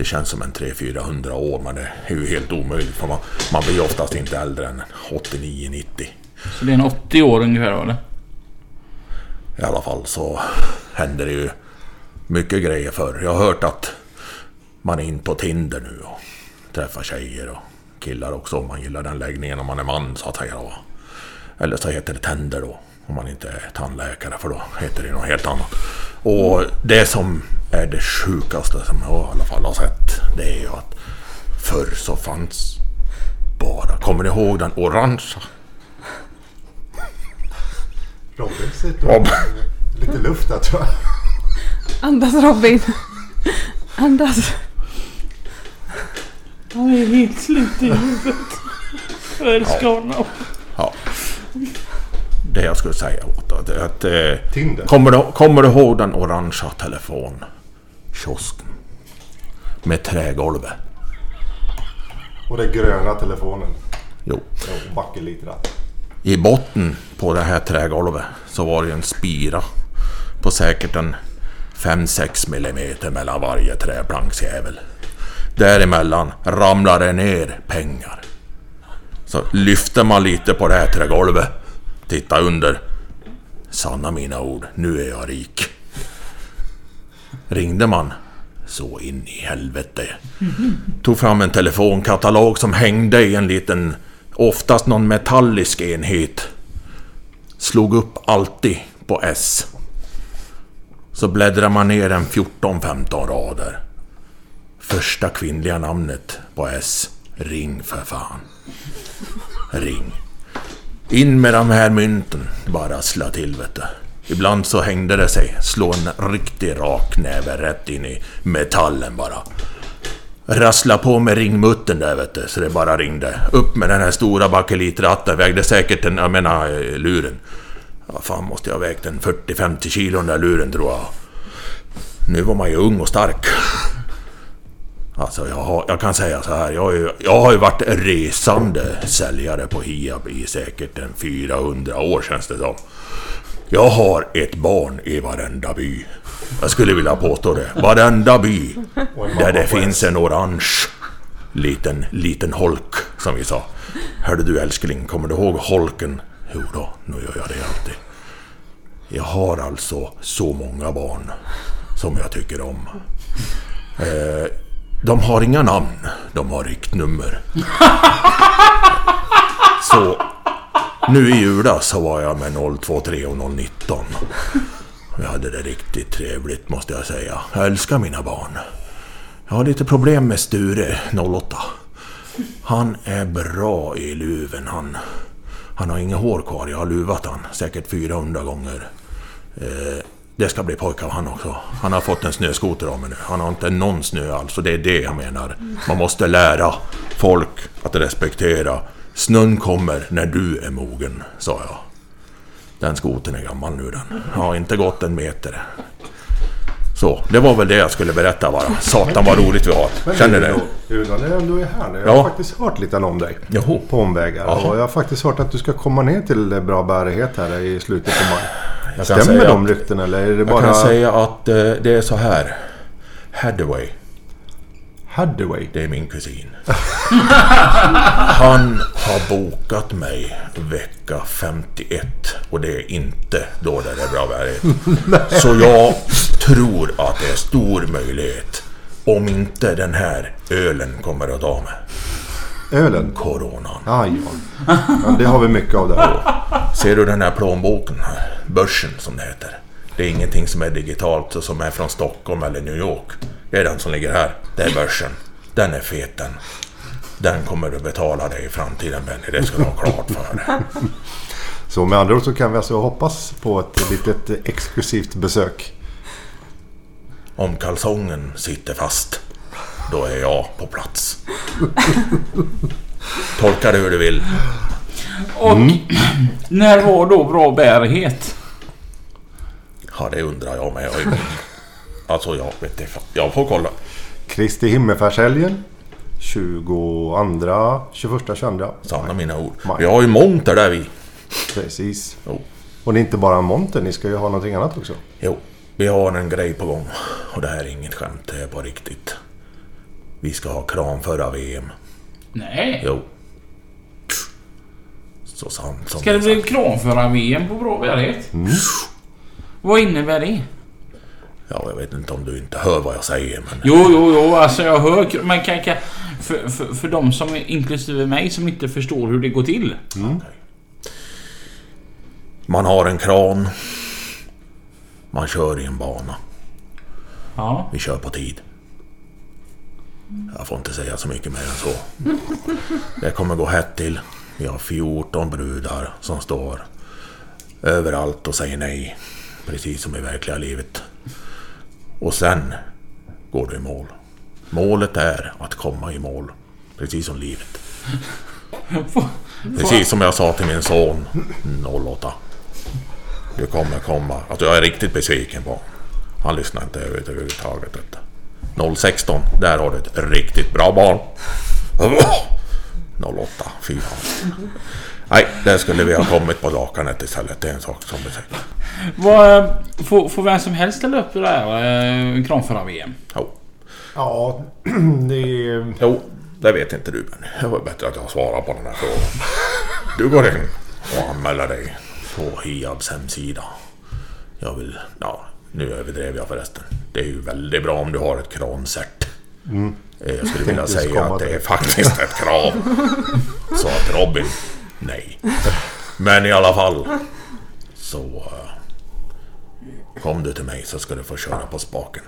Det känns som en 300-400 år men det är ju helt omöjligt för man, man blir oftast inte äldre än 89-90. Så det är en 80 år ungefär eller? I alla fall så händer det ju mycket grejer för. Jag har hört att man är in på Tinder nu och träffar tjejer och killar också om man gillar den läggningen om man är man så att säga. Eller så heter det tänder då om man inte är tandläkare för då heter det något helt annat. Och det som är det sjukaste som jag i alla fall har sett. Det är ju att förr så fanns bara, kommer ni ihåg den orangea? Robin sitter Rob. lite luft där tror jag. Andas Robin. Andas. Han är helt slut i huvudet. Jag älskar honom. Ja. Det jag skulle säga åt att, att eh, Tinder. kommer, du, kommer du ihåg den orangea telefonkiosken? Med trägolvet. Och den gröna telefonen. Jo. Och bakelitra. I botten på det här trägolvet så var det en spira på säkert en 5-6 millimeter mellan varje träplanksjävel. Däremellan ramlade det ner pengar. Så lyfte man lite på det här trägolvet, titta under. Sanna mina ord, nu är jag rik. Ringde man så in i helvete. Tog fram en telefonkatalog som hängde i en liten, oftast någon metallisk enhet. Slog upp alltid på S. Så bläddrar man ner en 14-15 rader. Första kvinnliga namnet på S. Ring för fan. Ring. In med de här mynten. Bara rassla till vet du. Ibland så hängde det sig. Slå en riktig rak näve rätt in i metallen bara. Rassla på med ringmuttern där vet du, så det bara ringde. Upp med den här stora bakelitratten, vägde säkert en, jag menar luren. Ja, fan måste jag ha vägt en 40-50 kilo den där luren tror jag. Nu var man ju ung och stark. Alltså jag, har, jag kan säga så här, jag har, ju, jag har ju varit resande säljare på Hiab i säkert en 400 år känns det som. Jag har ett barn i varenda by. Jag skulle vilja påstå det. Varenda by. Där det finns en orange liten, liten holk, som vi sa. Hörde du älskling, kommer du ihåg holken? Jo då, nu gör jag det alltid. Jag har alltså så många barn som jag tycker om. Eh, de har inga namn, de har riktnummer. <laughs> Så nu i julas så var jag med 023 och 019. Jag hade det riktigt trevligt måste jag säga. Jag älskar mina barn. Jag har lite problem med Sture, 08. Han är bra i luven han. Han har inga hår kvar, jag har luvat han säkert 400 gånger. Eh, det ska bli pojk av han också. Han har fått en snöskoter av mig nu. Han har inte någon snö alls och det är det jag menar. Man måste lära folk att respektera. Snön kommer när du är mogen, sa jag. Den skoten är gammal nu den. Har inte gått en meter. Så, det var väl det jag skulle berätta bara. Satan vad roligt vi har. Känner du? Uno, när du är här nu. Jag Ja. har faktiskt hört lite om dig. Joho. På omvägar. Och jag har faktiskt hört att du ska komma ner till bra bärighet här i slutet på maj. Jag kan Stämmer de att- rykten eller är det Jag bara kan säga att eh, det är så här. Hathaway, Hathaway? det är min kusin. <laughs> Han har bokat mig vecka 51 och det är inte då det är bra bärighet. <laughs> Så jag tror att det är stor möjlighet om inte den här ölen kommer att ta mig. Ölen? Coronan. Ah, ja. ja. Det har vi mycket av där. Ser du den här plånboken här? Börsen som det heter. Det är ingenting som är digitalt och som är från Stockholm eller New York. Det är den som ligger här. Det är börsen. Den är fet den. Den kommer du betala dig i framtiden Benny. Det ska du ha klart för dig. Så med andra ord så kan vi alltså hoppas på ett litet exklusivt besök. Om kalsongen sitter fast, då är jag på plats. Tolka det hur du vill. Och när var då bra bärighet? Ja, det undrar jag med. Alltså, jag vet inte. Jag får kolla. Kristi himmelsfärdshelgen. 22, 21, 22. Sanna mina ord. Maj. Vi har ju monter där vi. Precis. Jo. Och det är inte bara en monter, ni ska ju ha någonting annat också. Jo, vi har en grej på gång. Och det här är inget skämt, det är på riktigt. Vi ska ha kramföra VM. Nej. Jo. Så sant som Ska det bli kranförar-VM på bra bärighet? Vad innebär det? Ja, jag vet inte om du inte hör vad jag säger, men... Jo, jo, jo, alltså jag hör... Men kan, kan, för, för, för de som, inklusive mig, som inte förstår hur det går till. Man har en kran. Man kör i en bana. Ja. Vi kör på tid. Jag får inte säga så mycket mer än så. Det kommer gå hett till. Vi har 14 brudar som står överallt och säger nej. Precis som i verkliga livet. Och sen går du i mål. Målet är att komma i mål. Precis som livet. Precis som jag sa till min son 08. Du kommer komma. Alltså jag är riktigt besviken på honom. Han lyssnar inte överhuvudtaget. Detta. 016, där har du ett riktigt bra barn. 08, fy fan. Nej, där skulle vi ha kommit på lakanet istället. Det är en sak som är säker. Vad, eh, får, får vem som helst ställa upp i det här eh, kranförare-VM? Jo. Ja, <clears throat> det är... jo, det vet inte du Benny. Det var bättre att jag svarar på den här frågan. Du går in och anmäler dig på Hiabs hemsida. Jag vill... Ja, nu överdrev jag förresten. Det är ju väldigt bra om du har ett krancert. Eh, Jag skulle vilja säga att det är faktiskt ett krav. Så att Robin, nej. Men i alla fall. Så... eh, Kom du till mig så ska du få köra på spaken.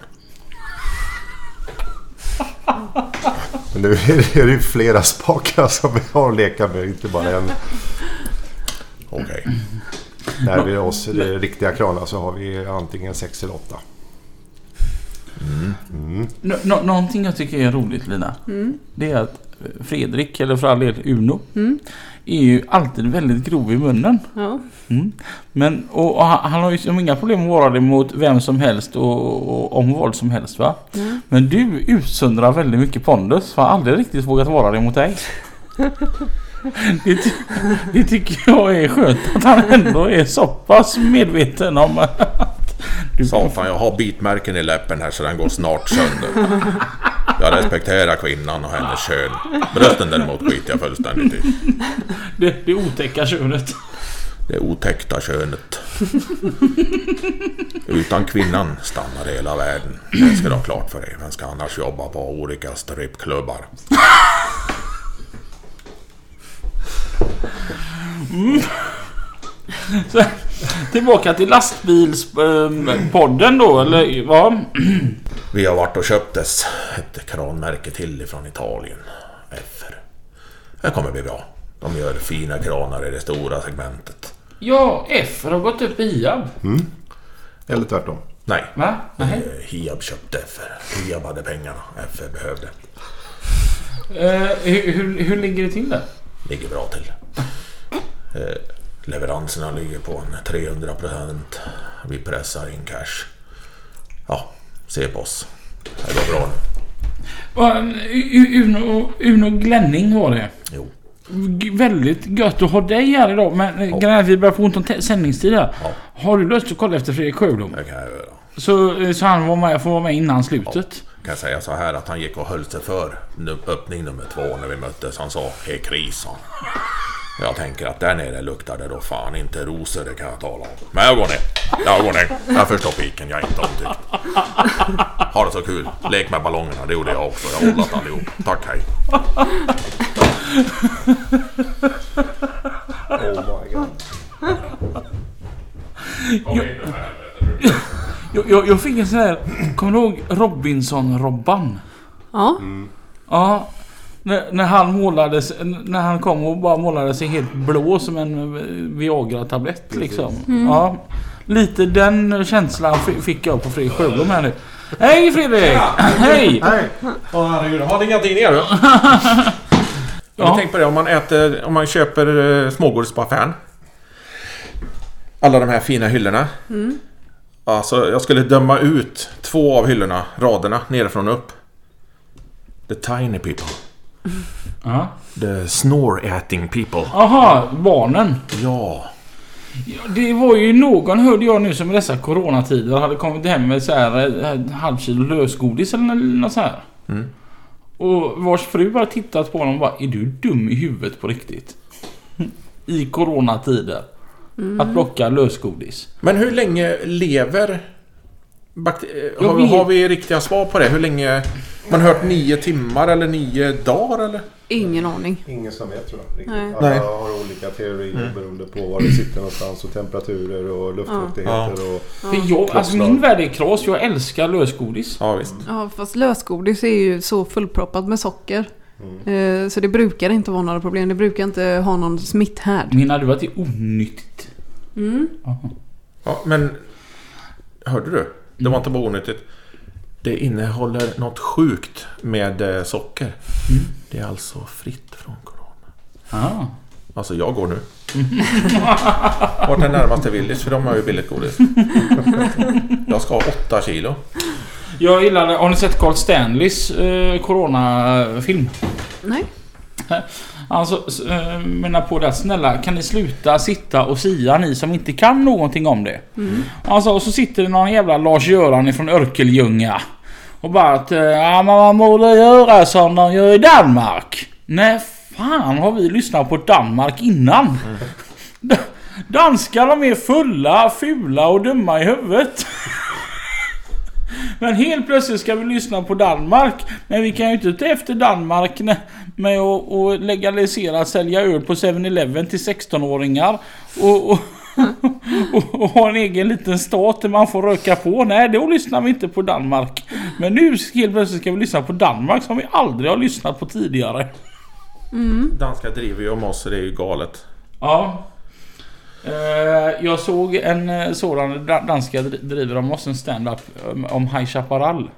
Men nu är det ju flera spakar som vi har att leka med, inte bara en. Okej. När vi oss det riktiga kranar så har vi antingen sex eller åtta. Nå- nå- någonting jag tycker är roligt Lina. Det är att Fredrik, eller för all del Uno, är ju alltid väldigt grov i munnen. Ja. Mm. Men, och, och han, han har ju som inga problem att vara det mot vem som helst och, och om vad som helst va. Men du utsöndrar väldigt mycket pondus för han har aldrig riktigt vågat vara det mot dig. <laughs> Det, ty- det tycker jag är skönt att han ändå är så pass medveten om att du Satan, jag har bitmärken i läppen här så den går snart sönder. Jag respekterar kvinnan och hennes kön. Brösten däremot skiter jag fullständigt i. det, det otäcka könet. Det otäckta könet. Utan kvinnan stannar hela världen. Det ska du ha klart för dig. Vem ska annars jobba på olika strippklubbar? Så, <laughs> tillbaka till lastbilspodden då eller vad? Vi har varit och köpt ett, ett kranmärke till ifrån Italien. FR. Det kommer bli bra. De gör fina kranar i det stora segmentet. Ja, F har gått upp i Hiab. Eller tvärtom. Nej, Va? Nej. eh, Hiab köpte FR. Hiab hade pengarna. FR behövde. Eh, hur, hur, hur ligger det till där? Ligger bra till. Eh, leveranserna ligger på en 300 procent. Vi pressar in cash. Ja, se på oss. Det går bra Uno, Uno Glenning var det. Jo, G- Väldigt gött att ha dig här idag. Men ja. grejen vi börjar få ont om sändningstid här. Ja. Har du lust att kolla efter Fredrik Sjöblom? det kan jag göra. Så, eh, så han var med, får vara med innan slutet. Kan säga så här att han gick och höll sig för nu- öppning nummer två när vi möttes. Han sa är kris. Jag tänker att där nere luktar det då fan inte rosor, det kan jag tala om. Men jag går ner. Jag går ner. Jag förstår piken, jag är inte omtyckt. Ha det så kul. Lek med ballongerna, det gjorde jag också. Jag har hållit allihop. Tack, hej. Oh my god. Jag, jag, jag fick en sån här... Kommer du ihåg Robinson-Robban? Ja. Ja. När, när han målades... När han kom och bara målade sig helt blå som en eh, Viagra-tablett liksom. Ja. Lite den känslan fi- fick jag på Fredrik Sjöblom här nu. Hej Fredrik! Hej! Nej, Åh herregud, har ni inga tidningar då? <laughs> Ja. Jag tänkt på det om man äter, om man köper uh, smågodis på affären. Alla de här fina hyllorna. Alltså jag skulle döma ut två av hyllorna, raderna, nerifrån och upp. The tiny people. <laughs> Ja. The snore-eating people. Aha, barnen. Ja. Ja, Det var ju någon hörde jag nu som i dessa coronatider hade kommit hem med så här eh, halv kilo lösgodis eller något så här. Mm. Och vars fru har tittat på honom och bara Är du dum i huvudet på riktigt? <laughs> I coronatider. Att plocka lösgodis. Men hur länge lever har, vet. har vi riktiga svar på det? Hur länge? Man har hört nio timmar eller nio dagar eller? Ingen aning. Ingen som vet tror jag. Nej. Alla Nej. har olika teorier beroende på var det sitter någonstans och temperaturer och luftfuktigheter och... För jag, alltså min värld är kras. Jag älskar lösgodis. Ja visst. Ja, fast lösgodis är ju så fullproppat med socker. Eh, Så det brukar inte vara några problem. Det brukar inte ha någon smitthärd. Menar du att det är onyttigt? Mm. Ja, men hörde du? Det var inte bara onyttigt. Det innehåller något sjukt med eh, socker. Det är alltså fritt från corona. Ah. Alltså jag går nu. <laughs> Vart är närmaste Willys? För de har ju billigt godis. <laughs> Jag ska ha 8 kilo. Jag gillar, har ni sett Carl Stanleys eh, coronafilm? Nej. Alltså, s- eh, menar på det. Snälla, kan ni sluta sitta och sia ni som inte kan någonting om det? Alltså, och så sitter det någon jävla Lars-Göran ifrån Örkelljunga. Och bara att, eh, ja man borde göra som de gör i Danmark. Nej, fan har vi lyssnat på Danmark innan? D- <laughs> Danskar de är fulla, fula och dumma i huvudet. <laughs> Men helt plötsligt ska vi lyssna på Danmark. Men vi kan ju inte ta efter Danmark med att att legalisera sälja öl på 7-Eleven till 16-åringar. Och, och, <laughs> och, och ha en egen liten stat där man får röka på. Nej, då lyssnar vi inte på Danmark. Men nu helt plötsligt ska vi lyssna på Danmark som vi aldrig har lyssnat på tidigare. Danskar driver ju om oss så det är ju galet. Ja. Eh, jag såg en eh, sådan da- danska dri- driver om oss en stand-up um, om High Chaparral.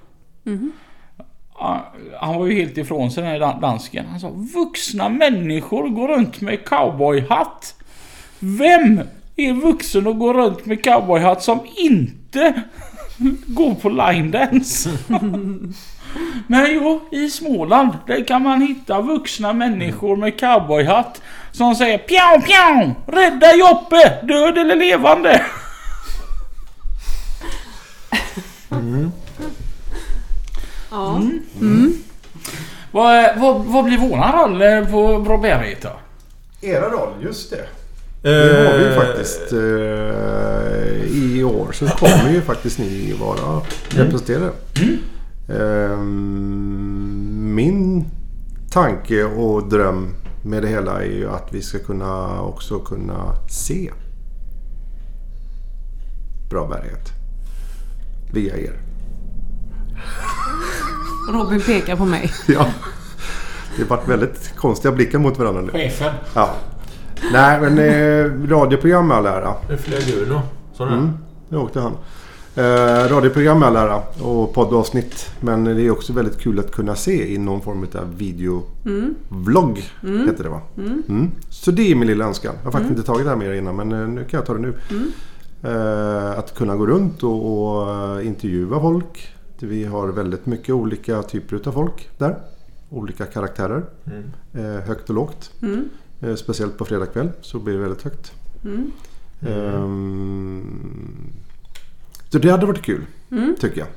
Ja, Han var ju helt ifrån sig den här dan- dansken. Han sa vuxna människor går runt med cowboyhatt. Vem är vuxen och går runt med cowboyhatt som inte <laughs> går på line dance? <laughs> Men jo, i Småland där kan man hitta vuxna människor med cowboyhatt som säger pjau pjau! Rädda Joppe! Död eller levande? Ja. Vad, vad, vad blir våran roll eh, på Bra bärighet då? Era roll, just det. Det har vi ju Eh, faktiskt eh, i år. Så kommer ju faktiskt ni vara representerade. Ehm, min tanke och dröm med det hela är ju att vi ska kunna också kunna se bra bärighet. Via er. <laughs> Robin pekar på mig. <laughs> Ja. Det har varit väldigt konstiga blickar mot varandra nu. Chefen. Ja. Nej men eh, radioprogram är all ära. Nu flög Uno. Så Mm, nu åkte han. Eh, radioprogram är all ära och poddavsnitt. Men det är också väldigt kul att kunna se i någon form av videovlogg. Heter det va? Mm. Så det är min lilla önskan. Jag har faktiskt inte tagit det här med er innan men eh, nu kan jag ta det nu. Eh, att kunna gå runt och, och eh, intervjua folk. Vi har väldigt mycket olika typer av folk där. Olika karaktärer. Eh, högt och lågt. Eh, speciellt på fredag kväll så blir det väldigt högt. Ehm, så det hade varit kul, tycker jag.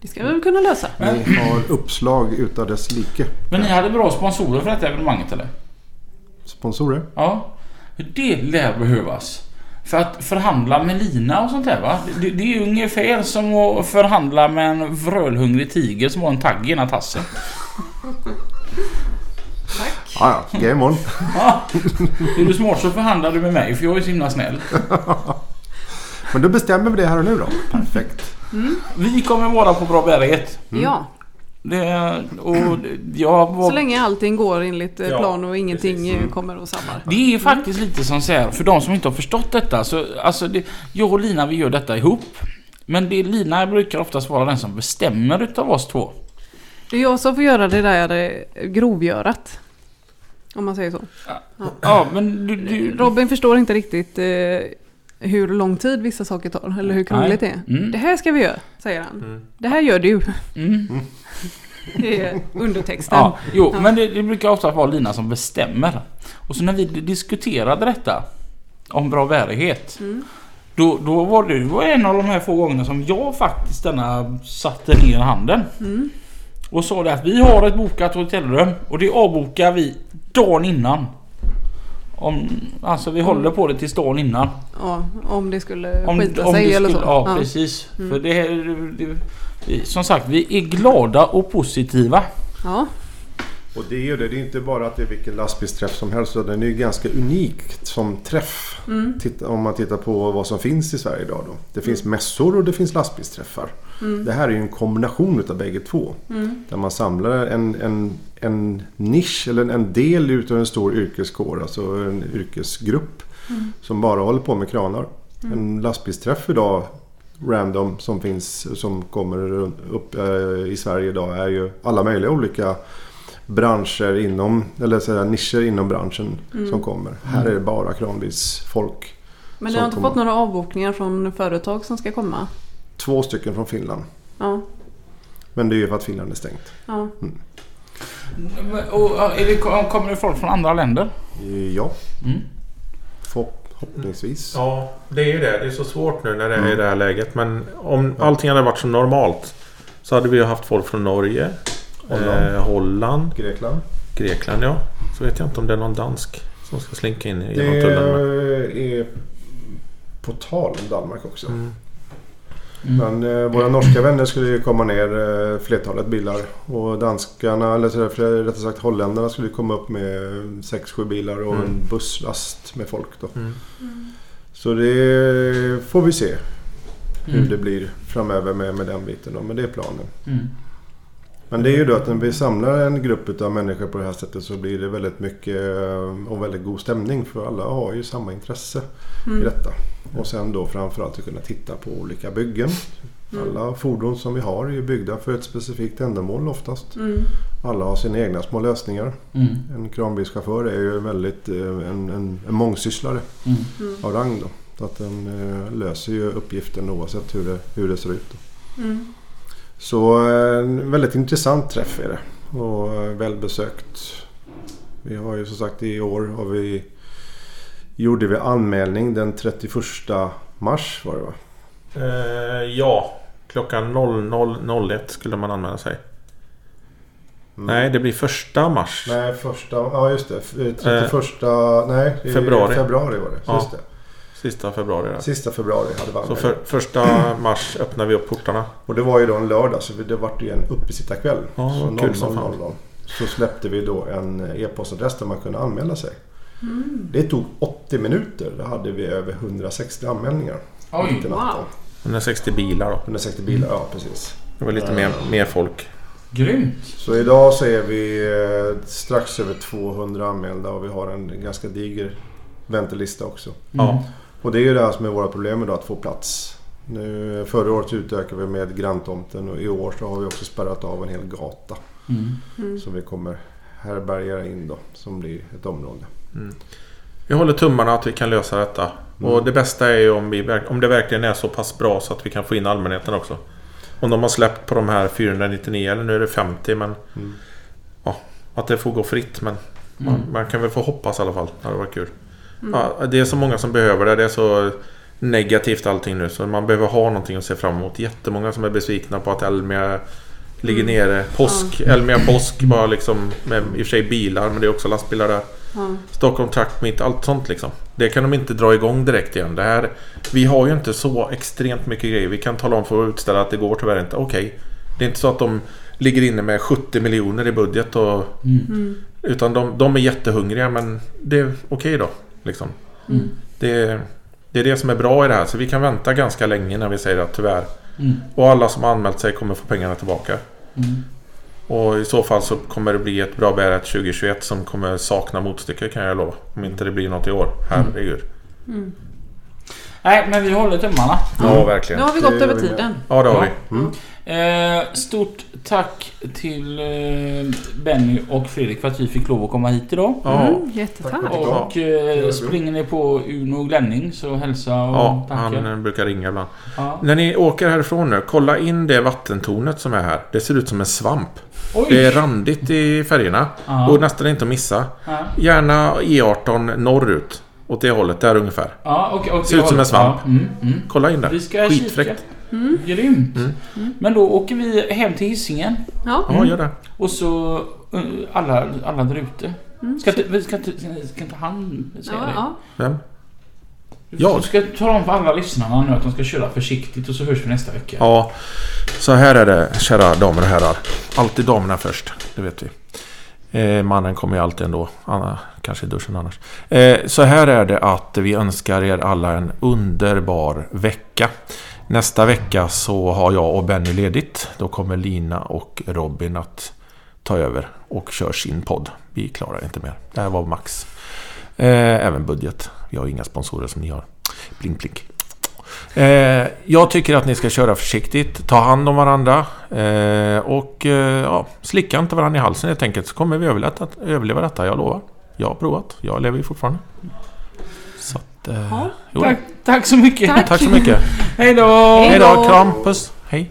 Det ska vi väl kunna lösa. Ni har uppslag utav dess like. Men ni hade bra sponsorer för detta evenemanget eller? Sponsorer? Ja. Det lär behövas. För att förhandla med lina och sånt där va? Det, det är ju ungefär som att förhandla med en vrölhungrig tiger som har en tagg i ena tassen. Ja, ja. Game on. Ja. Är du smart så förhandlar du med mig för jag är så himla snäll. <laughs> Men då bestämmer vi det här och nu då. Perfekt. Vi kommer vara på bra bärighet. Ja, Det, och jag var, så länge allting går enligt eh, Ja, plan och ingenting precis. eh, kommer och sabbar. Det är faktiskt lite som så här, för de som inte har förstått detta. Så, alltså det, jag och Lina vi gör detta ihop. Men det, Lina brukar oftast vara den som bestämmer utav oss två. Det är jag som får göra det där eh, grovgörat. Om man säger så. Ja, men du... du Robin förstår inte riktigt eh, hur lång tid vissa saker tar. Eller hur krångligt det är. Mm. Det här ska vi göra, säger han. Det här gör du. mm. Det är undertexten. Ja, jo, men det, det brukar ofta vara Lina som bestämmer. Och så när vi diskuterade detta om bra bärighet. Då, då var det, det var en av de här få gångerna som jag faktiskt denna satte ner handen. Och sa det att vi har ett bokat hotellrum och det avbokar vi dagen innan. Om, alltså vi håller på det tills dagen innan. Ja, om det skulle Om, skita om sig det eller skulle, så. Ja, precis. För det, det, Som sagt, vi är glada och positiva. Ja. Och det är ju det. Det är inte bara att det är vilken lastbilsträff som helst. Den är ju ganska unikt som träff. Titta, om man tittar på vad som finns i Sverige idag. Då. Det finns mässor och det finns lastbilsträffar. Det här är ju en kombination utav bägge två. Där man samlar en, en, en nisch eller en del utav en stor yrkeskår. Alltså en yrkesgrupp. Som bara håller på med kranar. En lastbilsträff idag random som finns som kommer upp eh, i Sverige idag är ju alla möjliga olika branscher inom, eller så nischer inom branschen som kommer. Här är det bara kranbilsfolk. Men ni har inte kommer. fått några avbokningar från företag som ska komma? Två stycken från Finland. Ja. Men det är ju för att Finland är stängt. ja. Och, är det, kommer det folk från andra länder? Ja, Mm. förhoppningsvis. Ja, det är ju det. Det är så svårt nu när det är i det här läget. Men om allting hade varit som normalt så hade vi ju haft folk från Norge, Holland. eh, Holland Grekland. Grekland ja. Så vet jag inte om det är någon dansk som ska slinka in Det genom tullen. men- är på tal om Danmark också. Mm. Men eh, våra norska vänner skulle ju komma ner eh, flertalet bilar. Och danskarna, eller rättare sagt holländarna skulle komma upp med 6-7 bilar och Mm. en busslast med folk då. Mm. Så det får vi se hur Mm. det blir framöver med, med den biten då. Men det är planen. Mm. Men det är ju då att när vi samlar en grupp av människor på det här sättet så blir det väldigt mycket eh, och väldigt god stämning. För alla har ju samma intresse i detta. Och sen då framförallt att kunna titta på olika byggen. Alla fordon som vi har är ju byggda för ett specifikt ändamål oftast. Mm. Alla har sina egna små lösningar. Mm. En kranbilschaufför är ju väldigt eh, en, en, en mångsysslare Mm. av rang då. Så att den eh, löser ju uppgiften oavsett hur det, hur det ser ut. Då. Mm. Så eh, en väldigt intressant träff är det. Och eh, välbesökt. Vi har ju som sagt i år har vi, gjorde vi anmälning den 31 mars var det va? Eh, ja, klockan 00.01 skulle man anmäla sig. Nej, det blir första mars. Nej, första, ja just det. F- 31, nej, i Februari. februari var det. Ja. Just det. Sista februari. Där. Sista februari hade vi Så för, första mars öppnar vi upp portarna. Och det var ju då en lördag så det vart ju en uppesittarkväll. Ja, så vad kul som 00.00. fan. Så släppte vi då en e-postadress där man kunde anmäla sig. Det tog 80 minuter. Då hade vi över 160 anmälningar. Oj. Wow. 160 bilar då. 160 bilar, ja precis. Det var lite mer, mer folk. Grymt. Så idag så är vi eh, strax över 200 anmälda och vi har en ganska diger väntelista också. Ja. Och det är ju det här som är våra problem idag, att få plats. Nu, förra året utökade vi med granntomten och i år så har vi också spärrat av en hel gata. Mm. Som vi kommer härbärgera in då, som blir ett område. Vi håller tummarna att vi kan lösa detta. Och det bästa är ju om, vi, om det verkligen är så pass bra så att vi kan få in allmänheten också. Om de har släppt på de här 499 eller nu är det 50 men... Mm. Ja, att det får gå fritt men... Man, Mm. man kan väl få hoppas i alla fall. Det hade varit kul. Ja, det är så många som behöver det. Det är så negativt allting nu så man behöver ha någonting att se fram emot. Jättemånga som är besvikna på att Elmia ligger nere. Påsk, Elmia påsk bara liksom med i och för sig bilar men det är också lastbilar där. Ja. Stockholm Truck Meet, allt sånt liksom. Det kan de inte dra igång direkt igen. Det här, vi har ju inte så extremt mycket grejer. Vi kan tala om för att utställa att det går tyvärr inte. Okej. Det är inte så att de ligger inne med 70 miljoner i budget. Och, Utan de, de är jättehungriga men det är okej då. Liksom. Mm. Det, det är det som är bra i det här. Så vi kan vänta ganska länge när vi säger att tyvärr. Mm. Och alla som har anmält sig kommer få pengarna tillbaka. Mm. Och i så fall så kommer det bli ett bra bäret 2021 som kommer sakna motstycke kan jag lova. Om inte det blir något i år. Herregud. Nej, men vi håller tummarna. Ja, Nu verkligen. har vi gått över tiden. Ja, det har vi. Mm. Eh, stort tack till eh, Benny och Fredrik för att vi fick lov att komma hit idag. Ja, Mm, jättetack. Och eh, springer ni på Uno Glänning så hälsa och ja tacka. han eh, brukar ringa ibland. Ja. När ni åker härifrån nu, kolla in det vattentornet som är här. Det ser ut som en svamp. Oj! Det är randigt i färgerna Ja. och nästan inte att missa. Ja. Gärna E18 norrut. Åt det hållet, där ungefär. Ja, och, och, Ser ut som en svamp. Ja, mm, mm. Kolla in det. Vi ska Skitfräckt. kika. Grymt. Mm. Men då åker vi hem till Hisingen. Ja. Ja, gör det. Och så eh, alla, alla där ute. Mm. Ska, inte, ska, inte, ska inte han säga Ja, det? ja. Vem? Du Jag? ska tala om för alla lyssnarna nu att de ska köra försiktigt och så hörs vi nästa vecka. Ja, så här är det kära damer och herrar. Alltid damerna först, det vet vi. Eh, mannen kommer ju alltid ändå. Anna, kanske i duschen annars. Eh, så här är det att vi önskar er alla en underbar vecka. Nästa vecka så har jag och Benny ledigt. Då kommer Lina och Robin att ta över och kör sin podd. Vi klarar inte mer. Det här var max. Eh, även budget. Vi har inga sponsorer som ni har. Blink blink. Eh, jag tycker att ni ska köra försiktigt, ta hand om varandra eh, och eh, ja, slicka inte varandra i halsen helt enkelt så kommer vi överleva, överleva detta, jag lovar. Jag har provat, jag lever ju fortfarande. Så att, eh, Ja. Tack, tack så mycket. Tack. tack så mycket. <laughs> Hej då! Hej då, kram, puss, hej.